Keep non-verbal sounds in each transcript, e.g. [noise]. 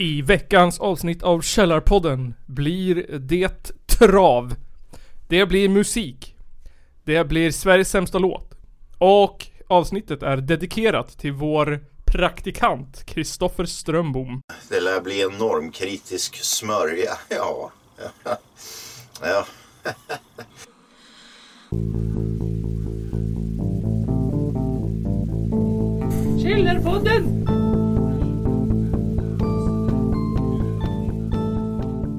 I veckans avsnitt av Källarpodden blir det trav. Det blir musik. Det blir Sveriges sämsta låt. Och avsnittet är dedikerat till vår praktikant Kristoffer Strömbom. Det lär bli en normkritisk smörja. Ja. ja. Källarpodden!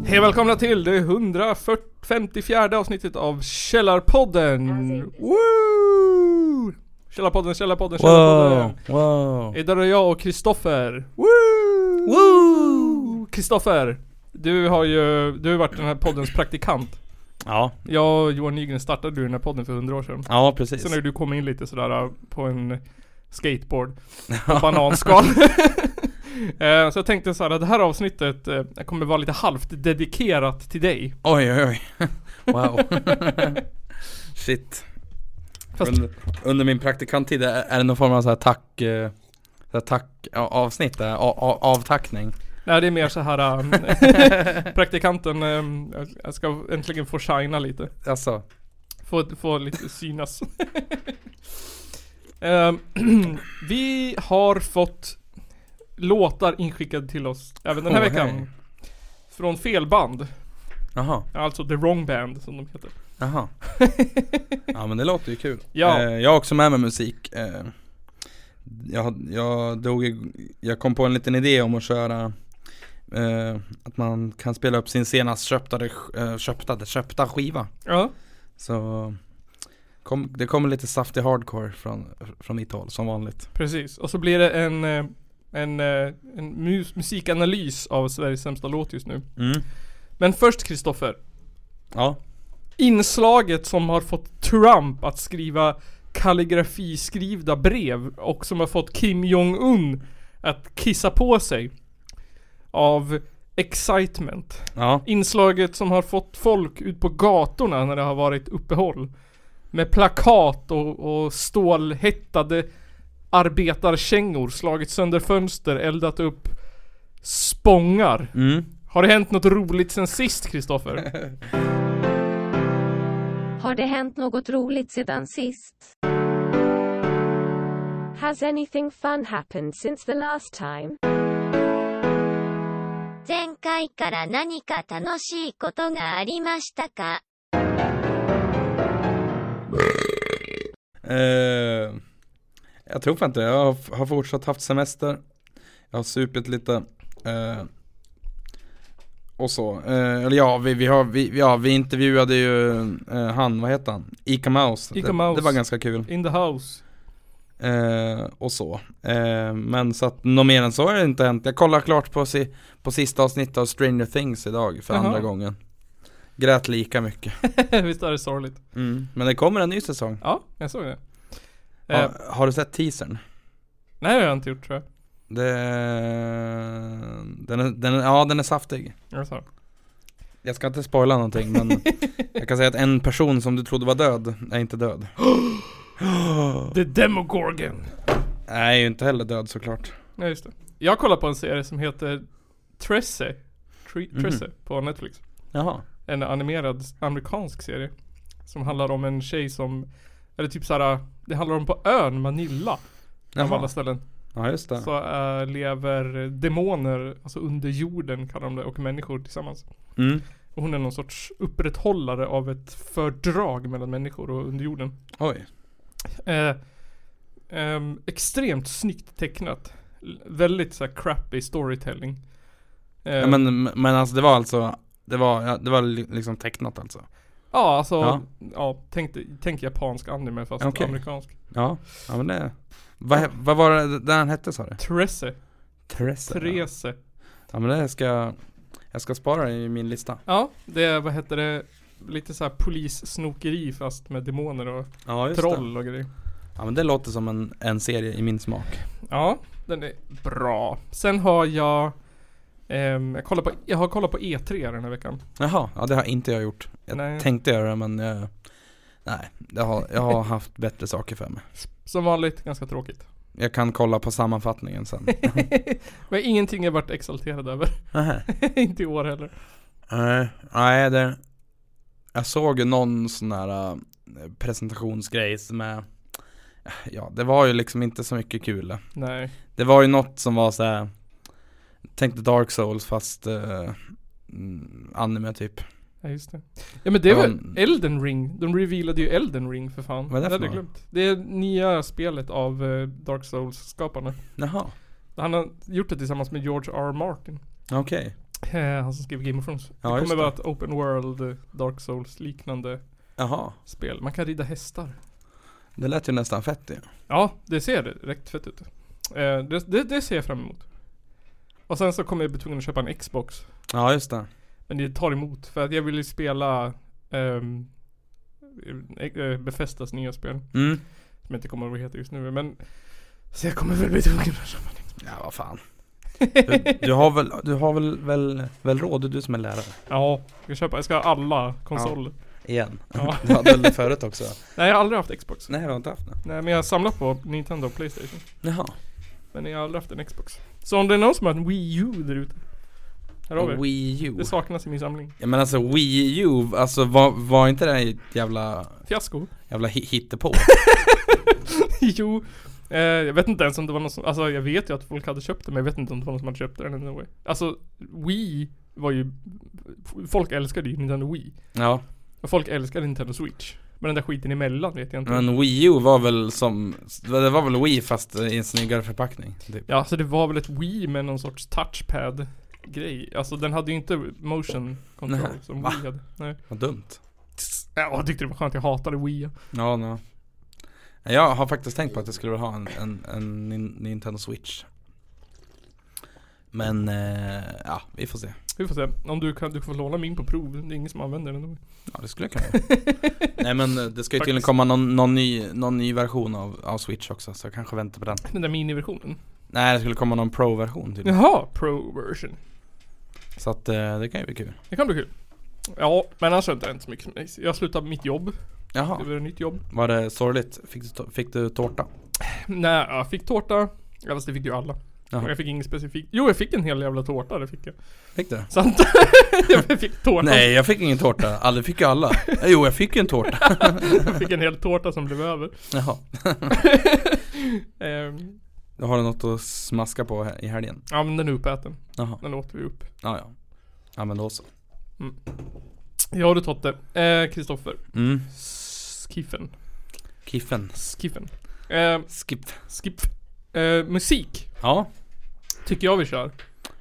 Hej och välkomna till det 154 avsnittet av Källarpodden! Woo! Källarpodden, Källarpodden, Källarpodden! wow. Idag är det jag och Kristoffer. Woo! Woo! Kristoffer, du har ju, du har varit den här poddens praktikant. Ja, Jag och Johan Nygren startade du den här podden för 100 år sedan. ja precis. Sen har du kommit in lite sådär äh, på en skateboard. På [laughs] bananskal. [laughs] Eh, Så jag tänkte så här att det här avsnittet eh, kommer vara lite halvt dedikerat till dig. Oj oj oj. [laughs] Wow. [laughs] Shit. Fast- Under, under min praktikanttid, är är det någon form av så här tack, eh, så här tack avsnitt, eh, a- a- avtackning? Nej det är mer så här äh, praktikanten, äh, jag ska äntligen få shina lite. Alltså, Få, få lite synas. Ehm, [clears throat] vi har fått låtar inskickade till oss även den här Åh, veckan. hej. Från fel band. jaha, Alltså the wrong band som de heter. jaha. [laughs] Ja men det låter ju kul. Ja. Eh, jag har också med mig musik. Eh, jag, jag, drog, i- jag kom på en liten idé om att köra eh, att man kan spela upp sin senast köpta, eh, köpta, köpta skiva. Ja. Så kom, det kommer lite saftig hardcore från, från mitt håll som vanligt. Precis. Och så blir det en, eh, en, eh, en mus- musikanalys av Sveriges sämsta låt just nu. Mm. Men först Kristoffer. Ja. Inslaget som har fått Trump att skriva kalligrafiskrivna brev och som har fått Kim Jong-Un att kissa på sig. Av excitement. Ja. Inslaget som har fått folk ut på gatorna när det har varit uppehåll. Med plakat och, och stålhättade arbetarkängor, slagit sönder fönster, eldat upp spångar. Mm. Har det hänt något roligt sen sist Kristoffer? [laughs] Har det hänt något roligt sedan sist? Has anything fun happened since the last time? 前回から何か楽しいことがありましたか Eh, jag tror fan inte, jag har, har fortsatt haft semester. Jag har supit lite. Eh, och så. Eh, eller ja, vi, vi, har, vi, ja, vi intervjuade ju eh, han, vad heter han? Ica Mouse. Ica det, Mouse. det var ganska kul. In the house. Eh, och så. Eh, men så att något mer än så har det inte hänt. Jag kollar klart på, si, på sista avsnittet av Stranger Things idag för Jaha. andra gången. Grät lika mycket. [laughs] Visst är det sorgligt? Mm. Men det kommer en ny säsong. Ja, jag såg det. Eh, Har, har du sett teasern? nej det har jag inte gjort tror jag. Det, den är, den är, ja den är saftig. Jag sa. Jag ska inte spoila någonting men [laughs] jag kan säga att en person som du trodde var död är inte död. [gasps] The Demogorgon. Nej, är ju inte heller död såklart. Ja just det. Jag kollar på en serie som heter Tresse. Tre- Mhm. Tresse på Netflix. Jaha. En animerad amerikansk serie. Som handlar om en tjej som, eller typ såhär, det handlar om på ön Manila. Av alla Jaha. ställen. Ja just det. Så äh, lever demoner, alltså under jorden kallar de det, och människor tillsammans. Mm. Och hon är någon sorts upprätthållare av ett fördrag mellan människor och under jorden. Oj. Eh, ehm, extremt snyggt tecknat. Väldigt så här crappy storytelling. Ja, men, men alltså det var alltså det var, det var li- liksom tecknat alltså? Ja alltså, ja, Ja. tänk, tänk japansk anime fast Okej. amerikansk. Ja, ja men det Vad, vad var det den hette sa du? Tresse, Tresse? Trese. Ja men det ska jag Jag ska spara det i min lista Ja, det är, vad heter det, lite så här polissnokeri fast med demoner och Ja troll och grejer. det Ja men det låter som en, en serie i min smak Ja, den är bra. Sen har jag jag, kollar på, jag har kollat på E3 den här veckan. Jaha, ja det har inte jag gjort Jag Nej. tänkte göra det men jag Nej, jag har, jag har [laughs] haft bättre saker för mig Som vanligt, ganska tråkigt. Jag kan kolla på sammanfattningen sen. [laughs] Men ingenting jag varit exalterad över. [laughs] Inte i år heller. Nej, nej det Jag såg ju någon sån här äh, presentationsgrej som är Ja, det var ju liksom inte så mycket kul Nej. Det var ju något som var så här. Tänkte Dark Souls fast uh, anime typ Ja just det. Ja men det väl men- Elden ring? De revealade ju Elden ring för fan. Vad är det för hade jag något? glömt. Det är nya spelet av eh, Dark Souls-skaparna. Jaha, Han har gjort det tillsammans med George R. Martin. okej Eh, han som skrev Game of Thrones. Ja, det kommer vara det. ett open world Dark Souls liknande Jaha, spel. Man kan rida hästar. det lät ju nästan fett ju Ja, det ser direkt fett ut. Eh, det, det, det ser jag fram emot. Och sen så kommer jag bli tvungen att köpa en Xbox. Ja just det Men det tar emot för att jag vill ju spela um, Befästas nya spel. Mm Som jag inte kommer ihåg vad det heter just nu men Så jag kommer väl bli tvungen att köpa en Ja vad fan du, du har väl, du har väl, väl, väl råd, du som är lärare? Ja, jag köpa, jag ska ha alla konsoler. Igen? Ja. [laughs] Du hade väl det förut också? Nej jag har aldrig haft Xbox. Nej du har inte haft det? Nej men jag har samlat på Nintendo och Playstation. Jaha Men jag har aldrig haft en Xbox. Så om det är någon som har en Wii U där ute. Här har vi. Wii U Det saknas i min samling. Ja men alltså Wii U, alltså var, var inte det ett jävla, Fiasko. jävla hi- hittepå? [laughs] jo. Eh, jag vet inte ens om det var någon som, alltså jag vet ju att folk hade köpt det men jag vet inte om det var någon som hade köpt det eller no way. Alltså Wii var ju, folk älskade ju Nintendo Wii. Ja Och folk älskade Nintendo Switch. Men den där skiten emellan vet jag inte. Men Wii U var väl som, det var väl Wii fast i en snyggare förpackning typ. Ja, så det var väl ett Wii med någon sorts touchpad grej. Alltså den hade ju inte motion control Nej, som va? Wii hade. Nej. Vad dumt Ja, jag tyckte det var skönt. Jag hatade Wii. Ja, no. Jag har faktiskt tänkt på att jag skulle vilja ha en, en, en Nin- Nintendo Switch Men, eh, ja vi får se Vi får se. Om du kan, du får låna min på prov. Det är ingen som använder den. Ja det skulle jag kunna. [laughs] Nej men eh, det ska ju tydligen komma någon, någon, ny, någon ny version av, av Switch också så jag kanske väntar på den Den där miniversionen. Nej det skulle komma någon Pro-version tydligen Jaha, pro version. Så att eh, det kan ju bli kul Det kan bli kul. Ja, men annars har det inte så mycket som mig. Jag slutade mitt jobb. Jaha, Det var ett nytt jobb. var det sorgligt? Fick du, fick du tårta? Nej, jag fick tårta. Ja, fast det fick ju alla. Jaha. Jag fick inget specifikt. Jo, jag fick en hel jävla tårta. Det fick jag. Fick du? Sant. [laughs] jag fick tårta. Nej jag fick ingen tårta, aldrig fick ju alla Eh, Jo jag fick ju en tårta [laughs] Jag fick en hel tårta som blev över. Jaha [laughs] Då har du något att smaska på i helgen? ja, men den är uppäten. Jaha, Den åt vi upp. ja ja Ja men då så Ja du Totte. Eh, Kristoffer. Mm, Skiffen. kiffen Skiffen. Eh, Skip skip. Eh, musik. Ja, Tycker jag vi kör.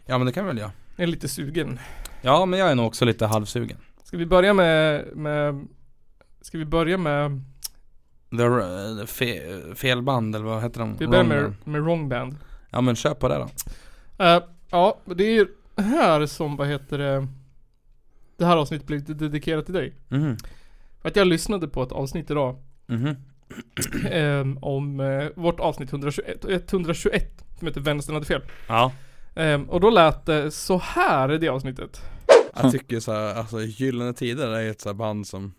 ja men det kan vi väl göra Jag är lite sugen. Ja men jag är nog också lite halvsugen Ska vi börja med, med Ska vi börja med The, uh, fe, fel band eller vad heter de? Vi börjar med, med Wrong Band. Ja men kör på det då Eh, ja, det är ju här som, vad heter det Det här avsnittet blir lite dedikerat till dig. Mhm, För att jag lyssnade på ett avsnitt idag mhm ehm, Om eh, vårt avsnitt 121, 121 Som heter Vänstern hade fel. Ja Ehm, och då lät det så här i det avsnittet. Jag tycker så här, alltså Gyllene Tider är ett så här band som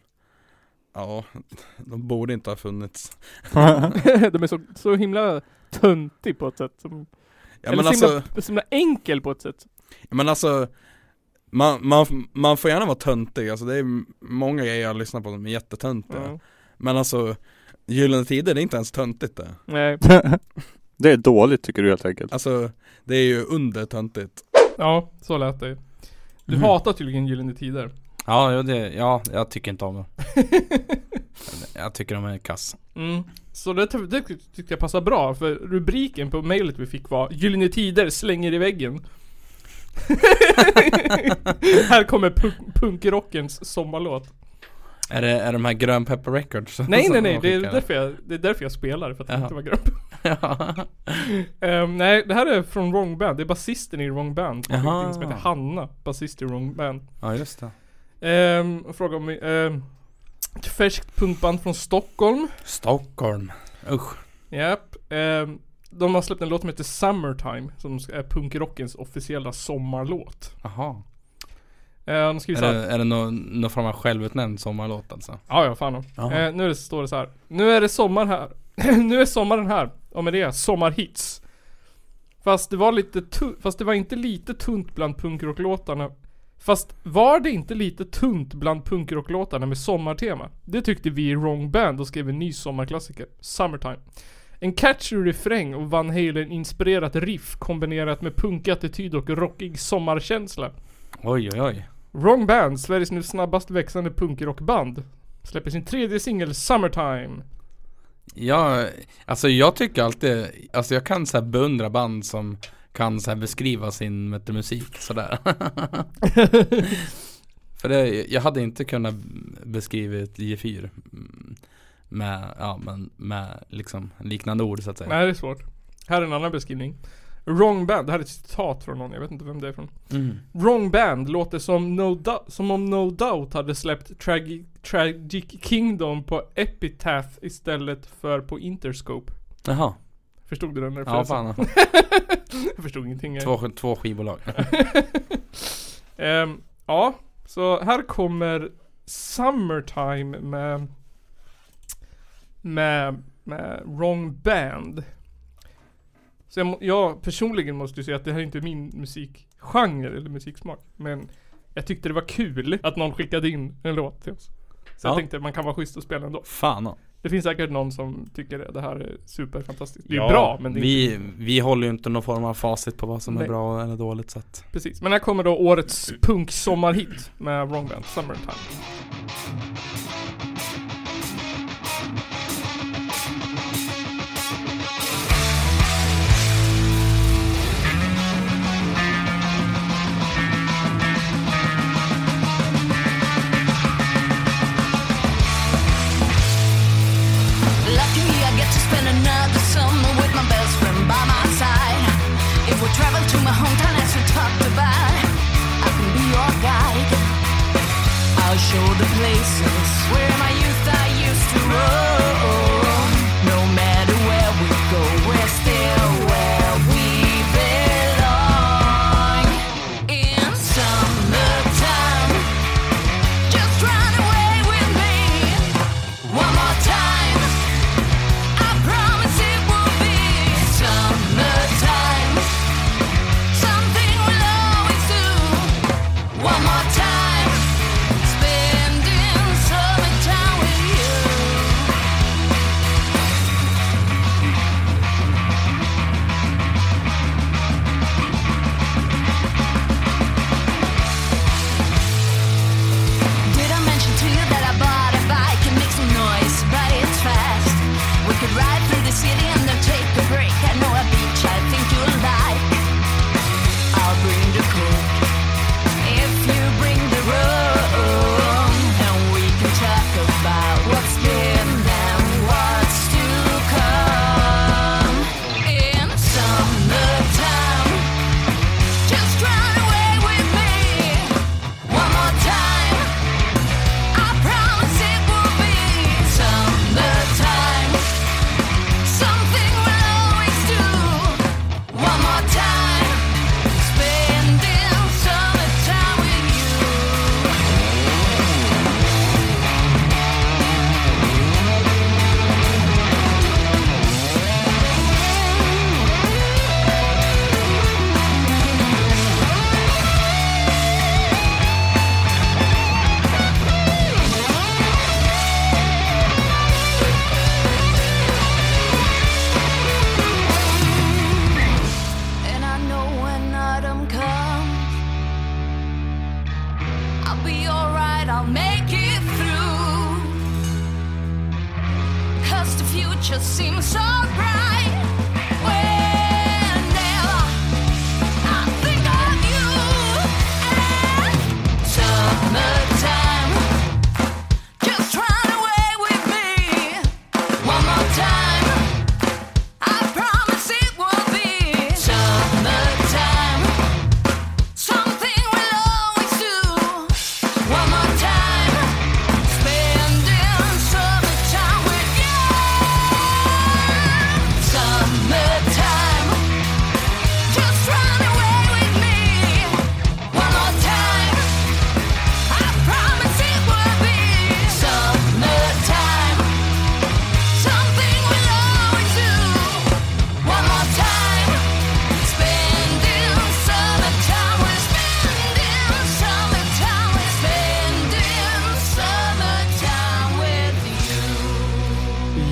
Ja, de borde inte ha funnits [laughs] De är så, så himla töntig på ett sätt. Som, Ja eller så, alltså, himla, så himla enkel på ett sätt. ja, men alltså man, man, man får gärna vara töntig, alltså det är många grejer jag lyssnar på som är jättetöntiga Ja. Men alltså Gyllene Tider det är inte ens töntigt det Nej. [laughs] Det är dåligt tycker du helt enkelt. Alltså det är ju under töntigt Ja, så lät det. Du Mhm. hatar tydligen Gyllene Tider. Ja, ja, det, ja jag tycker inte om dem [laughs] Jag tycker de är kass Mm. Så det, det tyckte jag passade bra för rubriken på mejlet vi fick var Gyllene Tider slänger i väggen. [laughs] Här kommer punk- punkrockens sommarlåt. Är det, är de här Grön Pepper Records? Nej nej nej, de det är, därför jag, det är därför jag spelar, för att det inte var grönt. Ja. Ehm, nej, det här är från Wrong Band. Det är basisten i Wrong Band Jaha. in, som heter Hanna, basist i Wrong Band. ja, just det och fråga om um, ett färskt punkband från Stockholm. Stockholm Usch Japp. Ehm, de har släppt en låt som heter Summertime, som är punkrockens officiella sommarlåt. Jaha Uh, de Är det, är det någon, någon form av självutnämnd sommarlåt alltså? Ja, ja fan. Eh, nu det, står det så här. Nu är det sommar här. [laughs] nu är sommaren här. Och med det, sommarhits. Fast det var lite fast det var inte lite tunt bland punkrocklåtarna. Fast var det inte lite tunt bland punkrocklåtarna med sommartema? Det tyckte vi i Wrong Band och skrev en ny sommarklassiker, Summertime. En catchy refräng och Van Halen inspirerat riff kombinerat med punkattityd och rockig sommarkänsla. Oj oj oj. Wrong Band, Sveriges nu snabbast växande punkrockband, släpper sin tredje singel Summertime. Ja, alltså jag tycker alltid, alltså jag kan så här beundra band som kan så här beskriva sin vet musik sådär. [laughs] För det, jag hade inte kunnat beskriva ett J4 mm, med, ja men med liksom liknande ord så att säga. Nej det är svårt. Här är en annan beskrivning. Wrong Band, det här är ett citat från någon, jag vet inte vem det är från. Mm. Wrong Band låter som, no som om No Doubt hade släppt Tragi- Tragic Kingdom på Epitaph istället för på Interscope. Jaha, Förstod du den ja referensen? fan. [laughs] Jag förstod ingenting. Två, två skivbolag. [laughs] Ehm, ja, så här kommer Summertime med med, med Wrong Band. Så jag, jag personligen måste ju säga att det här är inte min musikgenre eller musiksmak. Men jag tyckte det var kul att någon skickade in en låt till oss. Så jag Ja. tänkte att man kan vara schysst och spela ändå. Fan ja. Det finns säkert någon som tycker det här är superfantastiskt. Det är Ja, bra men det är vi, inte, vi håller ju inte någon form av facit på vad som Nej. är bra eller dåligt så att precis. Men här kommer då årets punksommarhit med Wrong Band, Summertime. Hometown as we talked about, I can be your guide. I'll show the places where my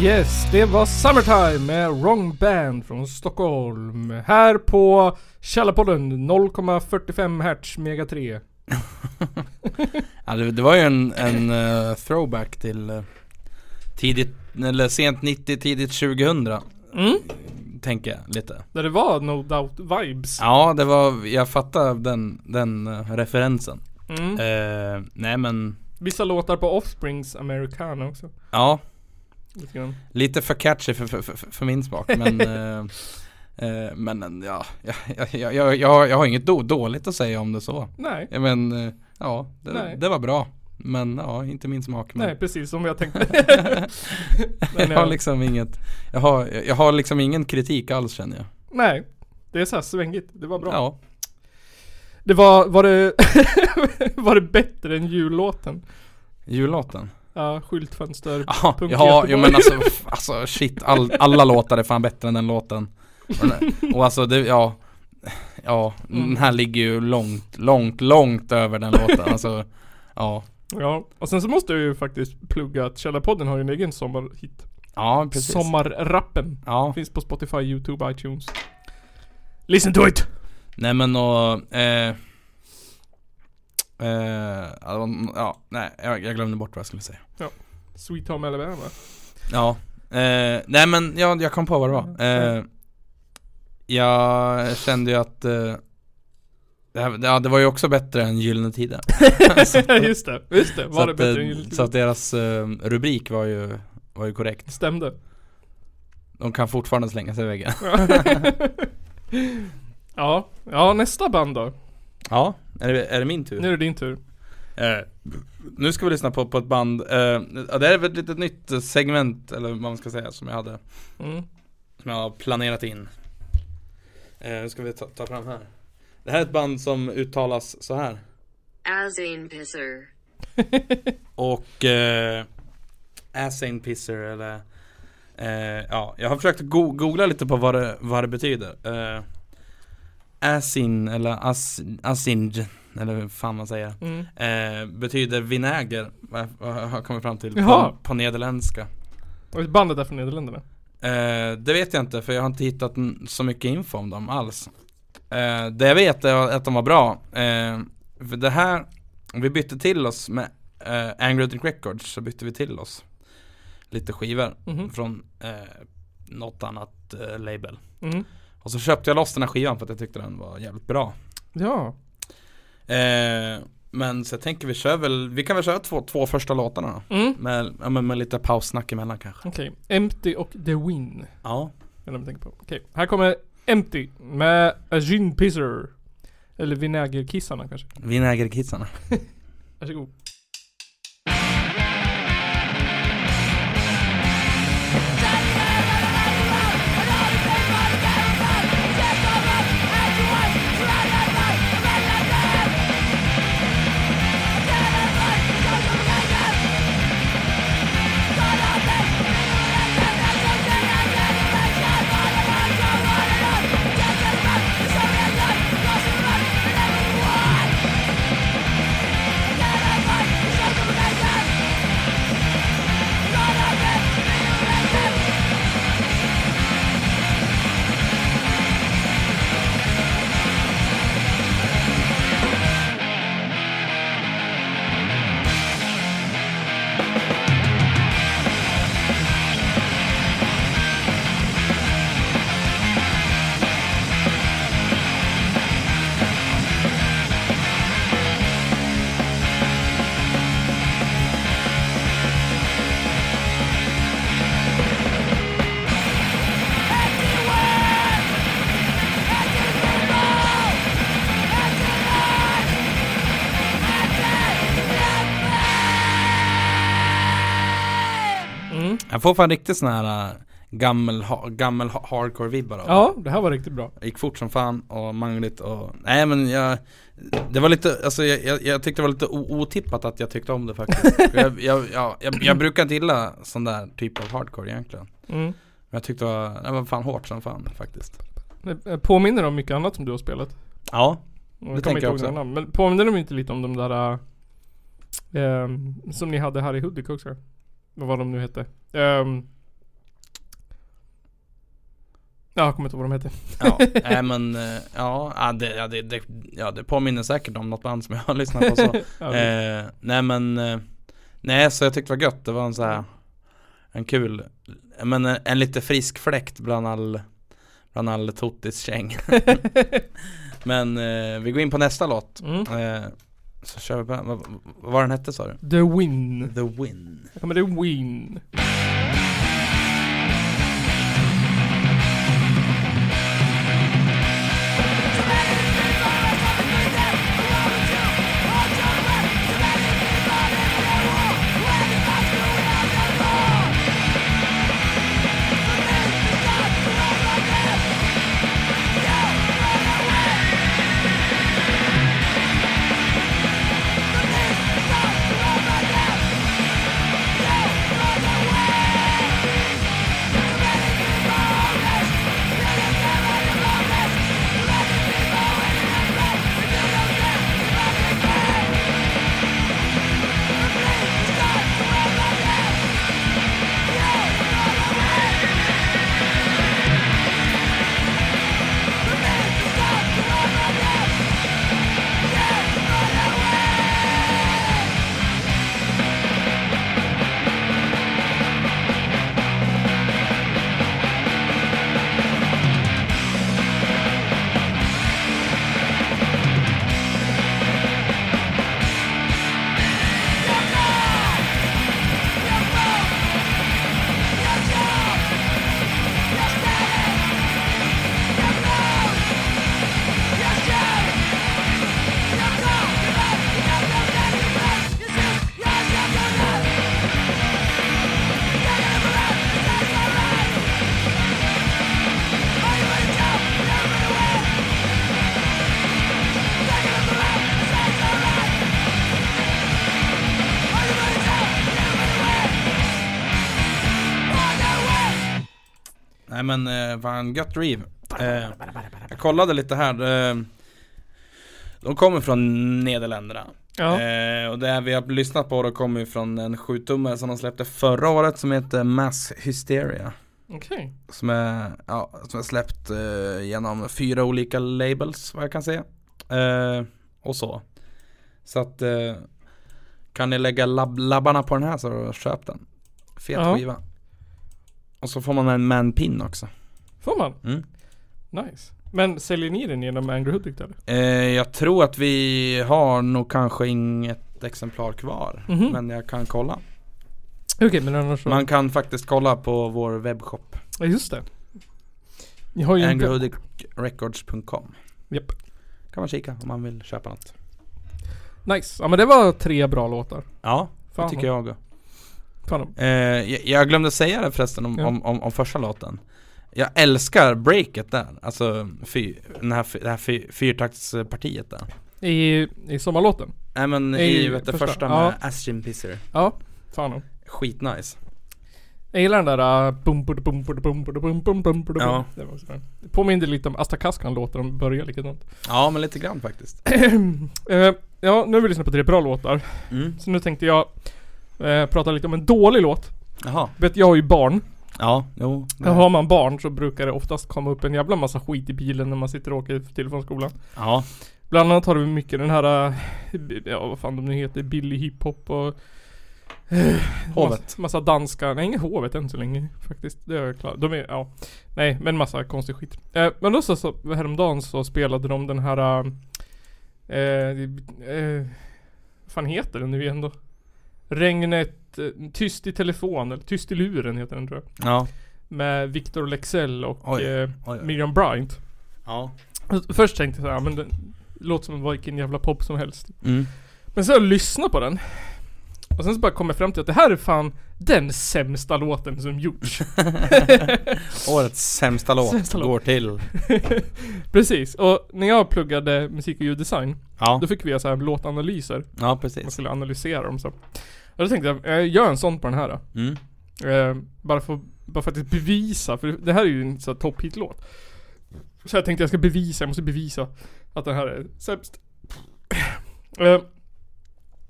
Yes, det var Summertime med Wrong Band från Stockholm. Här på Källarpodden 0,45 Hz Mega 3. [laughs] Ja, det, det var ju en, en eh, throwback till eh, tidigt, eller sent 90, tidigt 2000 Mm. Tänker jag lite Där det var No Doubt Vibes. Ja det var, jag fattar den, den eh, referensen Mm. Nej men, Vissa låtar på Offsprings Americana också. ja Lite för catchy för, för, för, för min smak men [laughs] eh, eh, Men ja, jag, jag, jag, jag, jag, har, jag har inget då, dåligt att säga om det så Nej, Men, eh, ja, det, Nej. det var bra Men ja, inte min smak men nej precis som jag tänkte. [laughs] Men Jag har jag- liksom inget jag har, jag har liksom ingen kritik alls känner jag Nej, det är så här svängigt. Det var bra. Ja, Det var, var det, [laughs] var det bättre än jullåten? jullåten Ja, skyltfönster. Ja, ja jo, men alltså, alltså shit, all, alla låtar är fan bättre än den låten Och, den- och alltså det, ja Ja, Mm. den här ligger ju långt, långt, långt över den låten Alltså, ja Ja, och sen så måste jag ju faktiskt plugga att Källarpodden har ju en egen sommarhit. Ja, precis Sommarrappen. Ja, Finns på Spotify, YouTube, iTunes. Listen to it! nej men och, eh, eh, ja, nej, jag, jag glömde bort vad jag skulle säga Sweet Home Alabama. Ja, eh, nej men ja, jag kom på vad det var eh, Jag kände ju att eh, det, här, ja, det var ju också bättre än Gyllene Tider [laughs] just det, just det. Var det att, bättre eh, än Gyllene så att Tider? deras eh, rubrik var ju, var ju korrekt Stämde. De kan fortfarande slänga sig i väggen ja, [laughs] ja nästa band då. Ja, är det, är det min tur? Nu är det din tur. Eh, nu ska vi lyssna på, på ett band, eh, det är väl ett litet nytt segment, eller vad man ska säga, som jag hade Mm. Som jag har planerat in eh, Nu ska vi ta, ta fram här Det här är ett band som uttalas så här Azane Pisser. [laughs] Och eh, Asane Pisser eller eh, Ja, jag har försökt go- googla lite på vad det, vad det betyder eh, Asin eller as, Asinj Eller fan man säger Mm. eh, Betyder vinäger vad jag har kommit fram till Jaha. på, på nederländska Och bandet är från Nederländerna. Eh, det vet jag inte för jag har inte hittat så mycket info om dem alls eh, Det jag vet är att de var bra eh, För det här, vi bytte till oss med eh, Angry Records så bytte vi till oss Lite skivor Mhm. från eh, något annat eh, label Mm. Och så köpte jag loss den här skivan för att jag tyckte den var jävligt bra Ja. eh, Men så jag tänker vi kör väl, vi kan väl köra två, två första låtarna då Mm. med, ja, men med lite paussnack emellan kanske Okej. Empty och The Win. Ja Är de jag tänker på. Okej. Här kommer Empty med A Gin Pisser. Eller Vinägerkissarna kanske. Vinägerkissarna [laughs] Varsågod. Jag får fan riktigt sån här äh, gammel, ha, gammel ha, hardcore-vibbar. Ja, det här var riktigt bra. Det gick fort som fan och mangligt och Nej men jag Det var lite, alltså jag, jag, jag tyckte det var lite otippat att jag tyckte om det faktiskt [laughs] jag, jag, jag, jag, jag brukar inte gilla sån där typ av hardcore egentligen Mm. Men jag tyckte det var, det var fan hårt som fan faktiskt Det eh, påminner om mycket annat som du har spelat. Ja Det kommer tänker jag också. namn. Men påminner de inte lite om de där äh, ehm, som ni hade här i Hudik också? Vad var de nu hette? Um, Ja, jag kommer inte ihåg vad de heter. ja, [laughs] äh, men eh, ja det, ja, det, det, ja, det påminner säkert om något band som jag har lyssnat på så. [laughs] ja, eh, nej men, eh, nej så jag tyckte det var gött. Det var en så här, en kul, men en, en lite frisk fläkt bland all, bland all Totis käng. [laughs] men eh, vi går in på nästa låt. Mm. Eh, så kör vi på den, vad, vad var den hette sa du? The Win. The Win Här kommer det Win. Men eh, fan gött riv eh, Jag kollade lite här eh, De kommer från Nederländerna. Ja. eh, Och det vi har lyssnat på då kommer från en 7-tummare som de släppte förra året som heter Mass Hysteria. Okej. Som är, ja, som är släppt eh, genom fyra olika labels vad jag kan se. Eh, Och så. Så att eh, Kan ni lägga lab labbarna på den här så köp den. Fet Ja. skiva Och så får man en man-pin också Får man? Mm. Nice. Men säljer ni den genom Angry Hoodic eller? Eh, jag tror att vi har nog kanske inget exemplar kvar Mhm. Men jag kan kolla Okej men annars så. Man kan faktiskt kolla på vår webbshop Ja just det. Ni har ju angryhoodicrecords.com Japp. Kan man kika om man vill köpa något Nice. Ja men det var tre bra låtar. Ja, Fan. det tycker jag Fan. Eh, jag, jag glömde säga det förresten om, Ja. om, om, om första låten Jag älskar breaket där, alltså fy, den här, det här fy, fyrtaktspartiet där I, i sommarlåten? Nej men I i, vet första, första, ja. med Askin Pisser Ja. Fan. Skitnice Jag gillar den där uh, bum bum bum bum bum bum bum bum bum bum Ja. Det var så bra. Det påminner lite om Asta Kaskan låter de börjar likadant. Ja men lite grann faktiskt Eh, ja, nu har vi lyssnat på tre bra låtar. mm. Så nu tänkte jag eh, prata lite om en dålig låt. Jaha, Vet jag har ju barn. ja, jo Och har man barn så brukar det oftast komma upp en jävla massa skit i bilen när man sitter och åker till och från skolan. Ja, Bland annat har du mycket den här, eh, ja vad fan de nu heter, billig hiphop och eh, Hovet. Massa, massa danska, nej inget hovet än så länge faktiskt. Det är jag klar. De är, ja. Nej men massa konstig skit. Eh, men då så, så häromdagen så spelade de den här eh, eh, vad fan heter den nu igen då? Regnet, eh, Tyst i telefon, eller Tyst i luren heter den tror jag. ja, Med Victor Lexell och Oj, eh, oj. Miriam Bryant. ja Först tänkte jag såhär, men den låter som vilken jävla pop som helst. mm. Men jag lyssnat på den. Och sen så bara kom jag fram till att det här är fan den sämsta låten som gjorts. [laughs] Årets sämsta låt Sämsta låt. går till [laughs] Precis, och när jag pluggade musik och ljuddesign, Ja, då fick vi så här låtanalyser. ja Man precis skulle analysera dem så. Och då tänkte jag, jag gör en sån på den här. då. mm. Eh, bara för bara för att bevisa, för det här är ju en sån här top hit låt Så jag tänkte jag ska bevisa, jag måste bevisa att den här är sämst. Eh,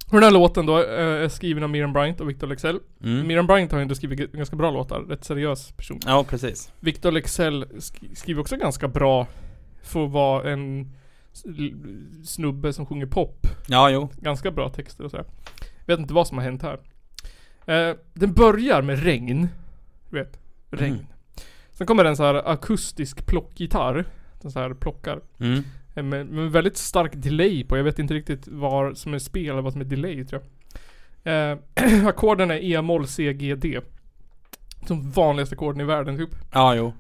Och den här låten då eh, är skriven av Miriam Bryant och Victor Lexell. Mm. Miriam Bryant har ju ändå skrivit ganska bra låtar, rätt seriös person. Ja, precis. Victor Lexell sk- skriver också ganska bra för att vara en snubbe som sjunger pop. Ja, jo. Ganska bra texter och sådär. Vet inte vad som har hänt här. Eh, den börjar med regn. Du vet, regn. Mm. Sen kommer en så här akustisk plockgitarr. Den så här plockar. Mm. Eh, Med, med väldigt stark delay på. Jag vet inte riktigt vad som är spel eller vad som är delay tror jag. Eh, [clears throat] ackorden är E-moll, C, G, D. De vanligaste ackorden i världen typ. [laughs] Ja, jo.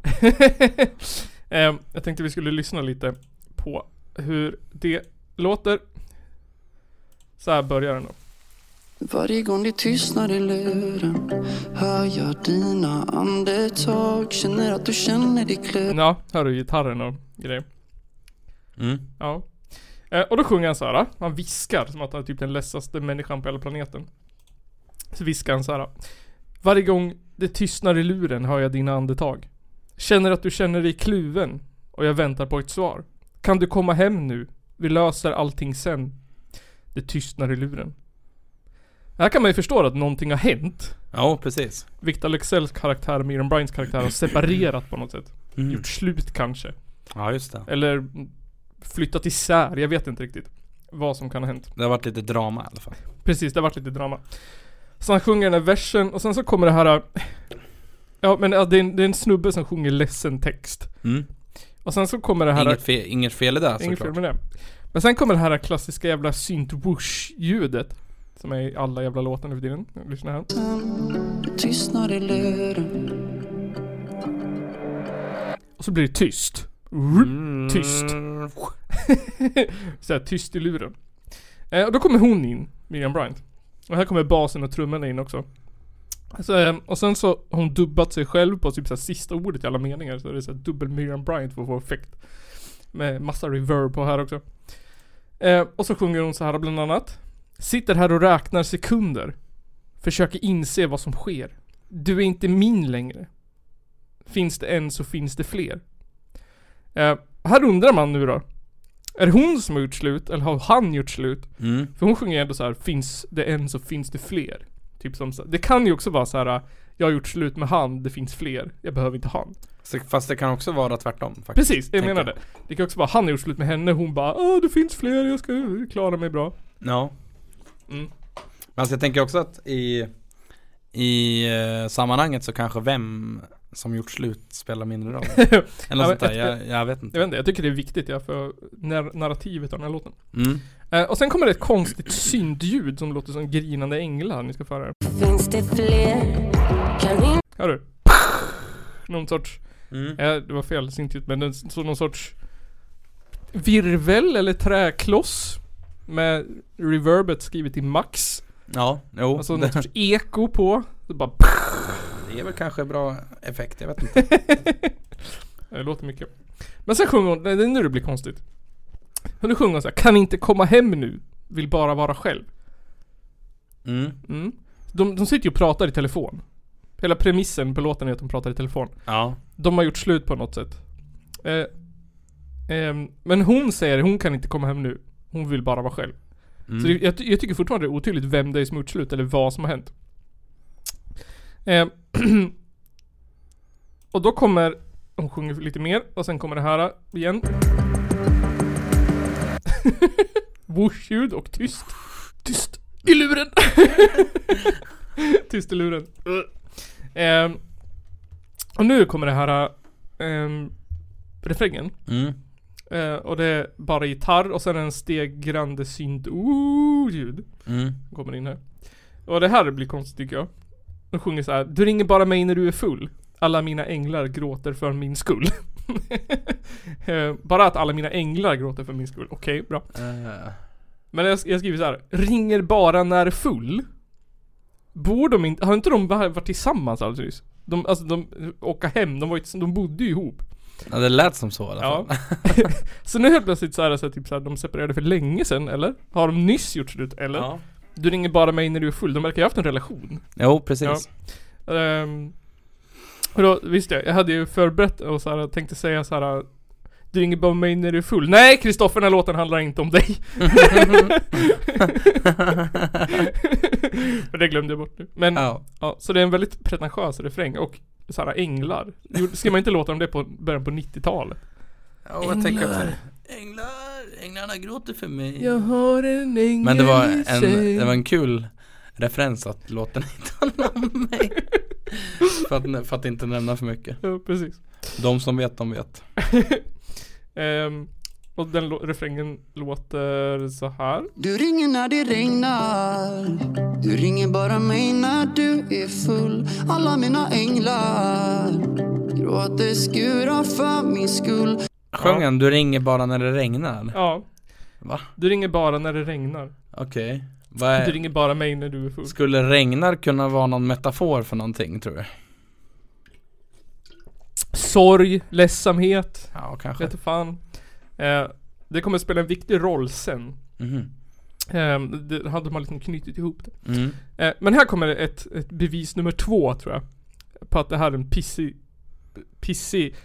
eh, jag tänkte vi skulle lyssna lite på hur det låter. Så här börjar den då. Varje gång det tystnar i luren hör jag dina andetag Känner att du känner dig klö Ja, hör du gitarren och grejer. Mm. Ja. Eh, och då sjunger han så här. Han viskar som att han är typ den ledsaste människan på hela planeten. Så viskar han så här. Varje gång det tystnar i luren hör jag dina andetag. Känner att du känner dig kluven och jag väntar på ett svar. Kan du komma hem nu? Vi löser allting sen. Det tystnar i luren. Här kan man ju förstå att någonting har hänt. Ja, precis. Victor Lexells karaktär och Miriam Bryants karaktär har separerat på något sätt. Mm. Gjort slut kanske. Ja, just det. Eller flyttat isär, jag vet inte riktigt vad som kan ha hänt. Det har varit lite drama i alla fall. Precis, det har varit lite drama. Så han sjunger den här versen och sen så kommer det här Ja men ja, det, är en, det är en snubbe som sjunger ledsen text. Mm. Och sen så kommer det här Inget, fel, inget fel i det Inget fel såklart. med det. Men sen kommer det här klassiska jävla synt whoosh ljudet Som är i alla jävla låtar nu för tiden. Lyssna här. Tystnar i luren Och så blir det tyst. Mm. Tyst. [laughs] så här, tyst i luren. Eh, och då kommer hon in, Miriam Bryant. Och här kommer basen och trummorna in också. Så, eh, och sen så har hon dubbat sig själv på typ så här sista ordet i alla meningar. Så det är så här dubbel Miriam Bryant för att få effekt. Med massa reverb på här också. Eh, och så sjunger hon så här bland annat. Sitter här och räknar sekunder. Försöker inse vad som sker. Du är inte min längre. Finns det en så finns det fler. Eh, här undrar man nu då. Är det hon som har gjort slut eller har han gjort slut? Mm. För hon sjunger ändå så här: finns det en så finns det fler. Typ som det kan ju också vara så här. Jag har gjort slut med han, det finns fler. Jag behöver inte han. Så- Fast det kan också vara tvärtom faktiskt. Precis, jag menar det. Det kan också vara han har gjort slut med henne, hon bara Åh det finns fler, jag ska klara mig bra. Ja. Mm. Men alltså jag tänker också att i I eh, sammanhanget så kanske vem som gjort slut spelar mindre roll. [laughs] Eller Ja, något sånt där, jag, jag vet inte. Jag vet inte, jag tycker det är viktigt ja, för nar- narrativet av den här låten. Mm. Eh, och sen kommer det ett konstigt syntljud som låter som grinande änglar ni ska få höra. Finns det fler? Kan in... Hör du? Någon sorts, Mm. eh, det var fel syntljud men den, så någon sorts virvel eller träkloss med reverbet skrivet i max. Ja, jo. Alltså någon sorts [laughs] eko på. Så bara det är väl kanske bra effekt, jag vet inte. [laughs] Det låter mycket. Men sen sjunger hon, det är nu det blir konstigt. Nu sjunger hon så här, kan inte komma hem nu, vill bara vara själv. Mm. Mm. De, de sitter ju och pratar i telefon. Hela premissen på låten är att de pratar i telefon. Ja. De har gjort slut på något sätt. Eh, ehm, men hon säger, hon kan inte komma hem nu. Hon vill bara vara själv. Mm. Så det, jag, jag tycker fortfarande det är otydligt vem det är som har gjort slut eller vad som har hänt. Eh, [clears throat] och då kommer, hon sjunger lite mer och sen kommer det här igen. [laughs] Whoosh-ljud och tyst. Tyst i luren. [laughs] tyst i luren. Eh, och nu kommer det här eh, refrängen. Mm. Eh, och det är bara gitarr och sen en stegrande synt ljud Mm. kommer in här. Och det här blir konstigt tycker jag. De sjunger så här. Du ringer bara mig när du är full. Alla mina änglar gråter för min skull. [laughs] Eh, bara att alla mina änglar gråter för min skull. Okej, bra. Eh, Men jag, jag skriver så här. Ringer bara när full. Bor de inte, har inte de varit tillsammans alldeles nyss? De, alltså de, åka hem, de var ju, de bodde ju ihop. ja, det lät som så i alla Ja. [laughs] [laughs] så nu helt plötsligt så är det så här, typ så här, de separerade för länge sedan eller? Har de nyss gjort slut eller? Ja. Du ringer bara mig när du är full. De verkar ju ha haft en relation. Jo, precis. Ehm, och då, visst jag, jag hade ju förberett och så här, tänkte säga så här. Du ringer bara mig när du är full. Nej Kristoffer, den här låten handlar inte om dig. [laughs] För det glömde jag bort nu. Men, ja. Ja. så det är en väldigt pretentiös refräng och såhär änglar. Jo, Ska man inte låta om det på början på 90-talet? Ja, jag tänker Änglar, änglarna gråter för mig. Jag har en ängel Men det var en, det var en kul referens att låten [laughs] inte handlar om mig. För, att, för att inte nämna för mycket. Ja, precis. De som vet, de vet. [laughs] Ehm, och den refrängen låter så här. Du ringer när det regnar. Du ringer bara mig när du är full. Alla mina änglar gråter skurar för min skull Sjöng han, du ringer bara när det regnar? Ja. Va? Du ringer bara när det regnar. Okej Du är, ringer bara mig när du är full. Skulle regnar kunna vara någon metafor för någonting tror jag? Sorg, ledsamhet, Ja, kanske vet du fan. Eh, det kommer spela en viktig roll sen. Mhm. Eh, det hade man liksom knutit ihop det. Mm. Eh, men här kommer ett, ett bevis nummer två tror jag. På att det här är en pissig, pissig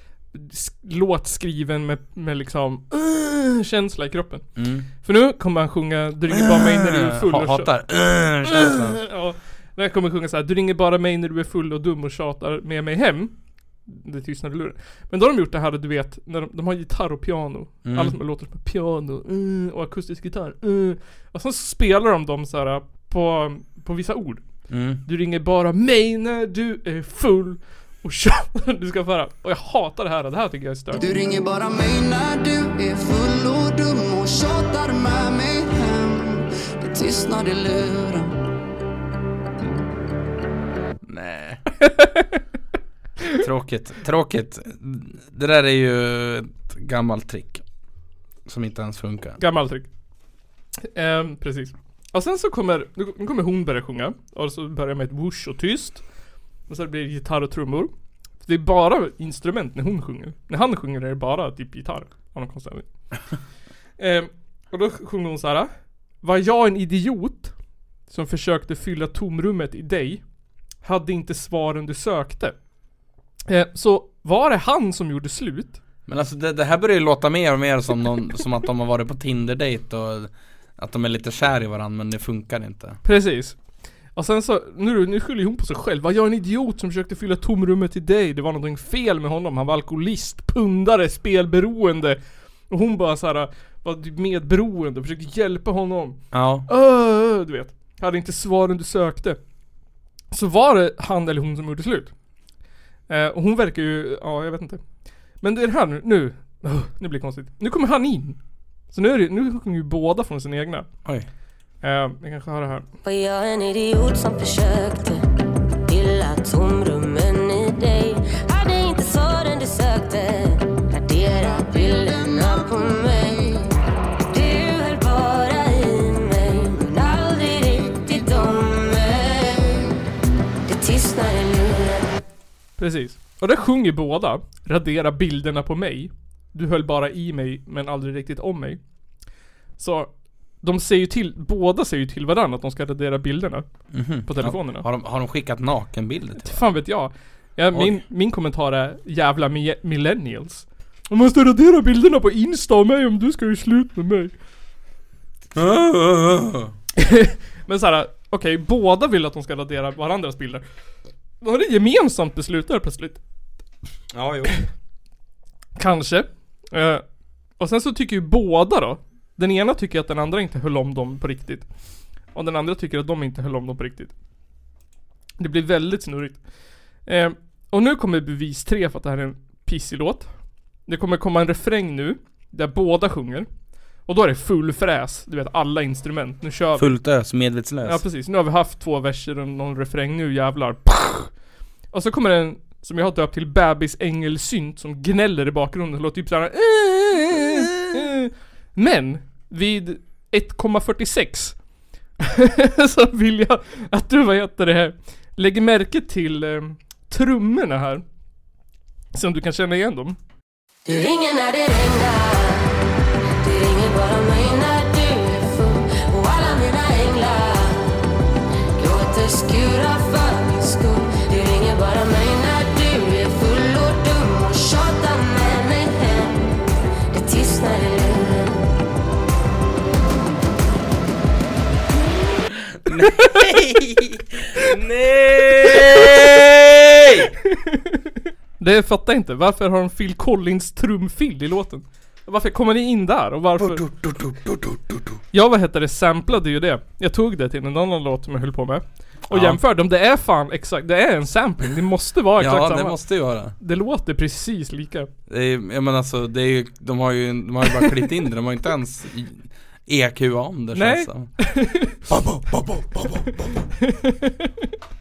låt skriven med, med liksom uh, känsla i kroppen. Mm. För nu kommer han sjunga Du ringer bara mig när du är full och Hatar uh, känslan Ja, men jag kommer sjunga så här. Du ringer bara mig när du är full och dum och tjatar med mig hem. Det tystnar i luren. Men då har de gjort det här, du vet, när de, de har gitarr och piano. Mm. Alla som har låtar som piano mm, och akustisk gitarr. Mm. Och sen spelar de dem så här på, på vissa ord. mm. Du ringer bara mig när du är full och tjatar. [laughs] Du ska få höra. Och jag hatar det här. Det här tycker jag är stört. Du ringer bara mig när du är full och dum och tjatar med mig hem Det tystnar i luren Nej [laughs] Tråkigt, tråkigt Det där är ju ett gammalt trick Som inte ens funkar Gammal trick. Ehm, precis. Och sen så kommer, nu nu kommer hon börja sjunga. Och så börjar med ett whoosh och tyst. Och så blir det gitarr och trummor. Det är bara instrument när hon sjunger. När han sjunger är det bara typ gitarr. Av någon konstig. [laughs] Ehm, och då sjunger hon så här. Var jag en idiot som försökte fylla tomrummet i dig hade inte svaren du sökte. Ehm, så var det han som gjorde slut? Men alltså det, det här börjar ju låta mer och mer som, någon, som att de har varit på Tinder-date och Att de är lite kär i varandra men det funkar inte Precis. Och sen så, nu, nu skyller hon på sig själv. Var jag en idiot som försökte fylla tomrummet till dig? Det var någonting fel med honom. Han var alkoholist, pundare, spelberoende. Och hon bara så här var medberoende, försökte hjälpa honom. Ja Öh, du vet. Hade inte svaren du sökte. Så var det han eller hon som gjorde slut. Eh, och hon verkar ju, ja jag vet inte. Men det är här nu, nu. Öh, nu blir det konstigt. Nu kommer han in. Så nu är det, nu sjunger ju båda från sina egna. Oj Eh, vi kanske har det här. Var jag en idiot som försökte? Fylla tomrummen i dig. Hade inte svaren du sökte? Radera bilderna på mig. Du höll bara i mig Men aldrig riktigt om mig. Det tystnar i luren Precis. Och där sjunger båda Radera bilderna på mig. Du höll bara i mig men aldrig riktigt om mig. Så De säger ju till, båda säger ju till varandra att de ska radera bilderna Mhm. På telefonerna Har de, har de skickat nakenbilder till [laughs] Fan vet jag ja, min, min kommentar är jävla mi- millennials Man måste radera bilderna på Insta av mig om du ska göra slut med mig varandra? [laughs] Men såhär, okej båda vill att de ska radera varandras bilder Då har det gemensamt beslut där plötsligt Ja jo Kanske. Eh, och sen så tycker ju båda då. Den ena tycker att den andra inte höll om dem på riktigt. Och den andra tycker att de inte höll om dem på riktigt. Det blir väldigt snurrigt. Eh, och nu kommer bevis tre för att det här är en pissig låt. Det kommer komma en refräng nu. Där båda sjunger. Och då är det full fräs. Du vet alla instrument. Nu kör vi. Fullt ös, medvetslös Ja precis, nu har vi haft två verser och någon refräng, nu jävlar. Och så kommer en, som jag har döpt till bebis som gnäller i bakgrunden, det låter typ såhär. Men, vid 1,46 [laughs] så vill jag att du, vad heter det här, lägger märke till eh, trummorna här. Se om du kan känna igen dem. Du ringer när det regnar Du ringer bara mig Nej! Det fattar jag inte. Varför har de Phil Collins trumfill i låten? Varför kommer ni in där? Och varför? Jag vad heter det, samplade ju det. Jag tog det till en annan låt som jag höll på med. Och Ja. jämförde, om det är fan exakt, det är en sampling. Det måste vara exakt Ja samma. det måste ju vara. Det låter precis lika. Det är, jag menar alltså, det är ju, de har ju, de har ju bara klippt in det, de har inte ens EQ det Nej. [laughs] som.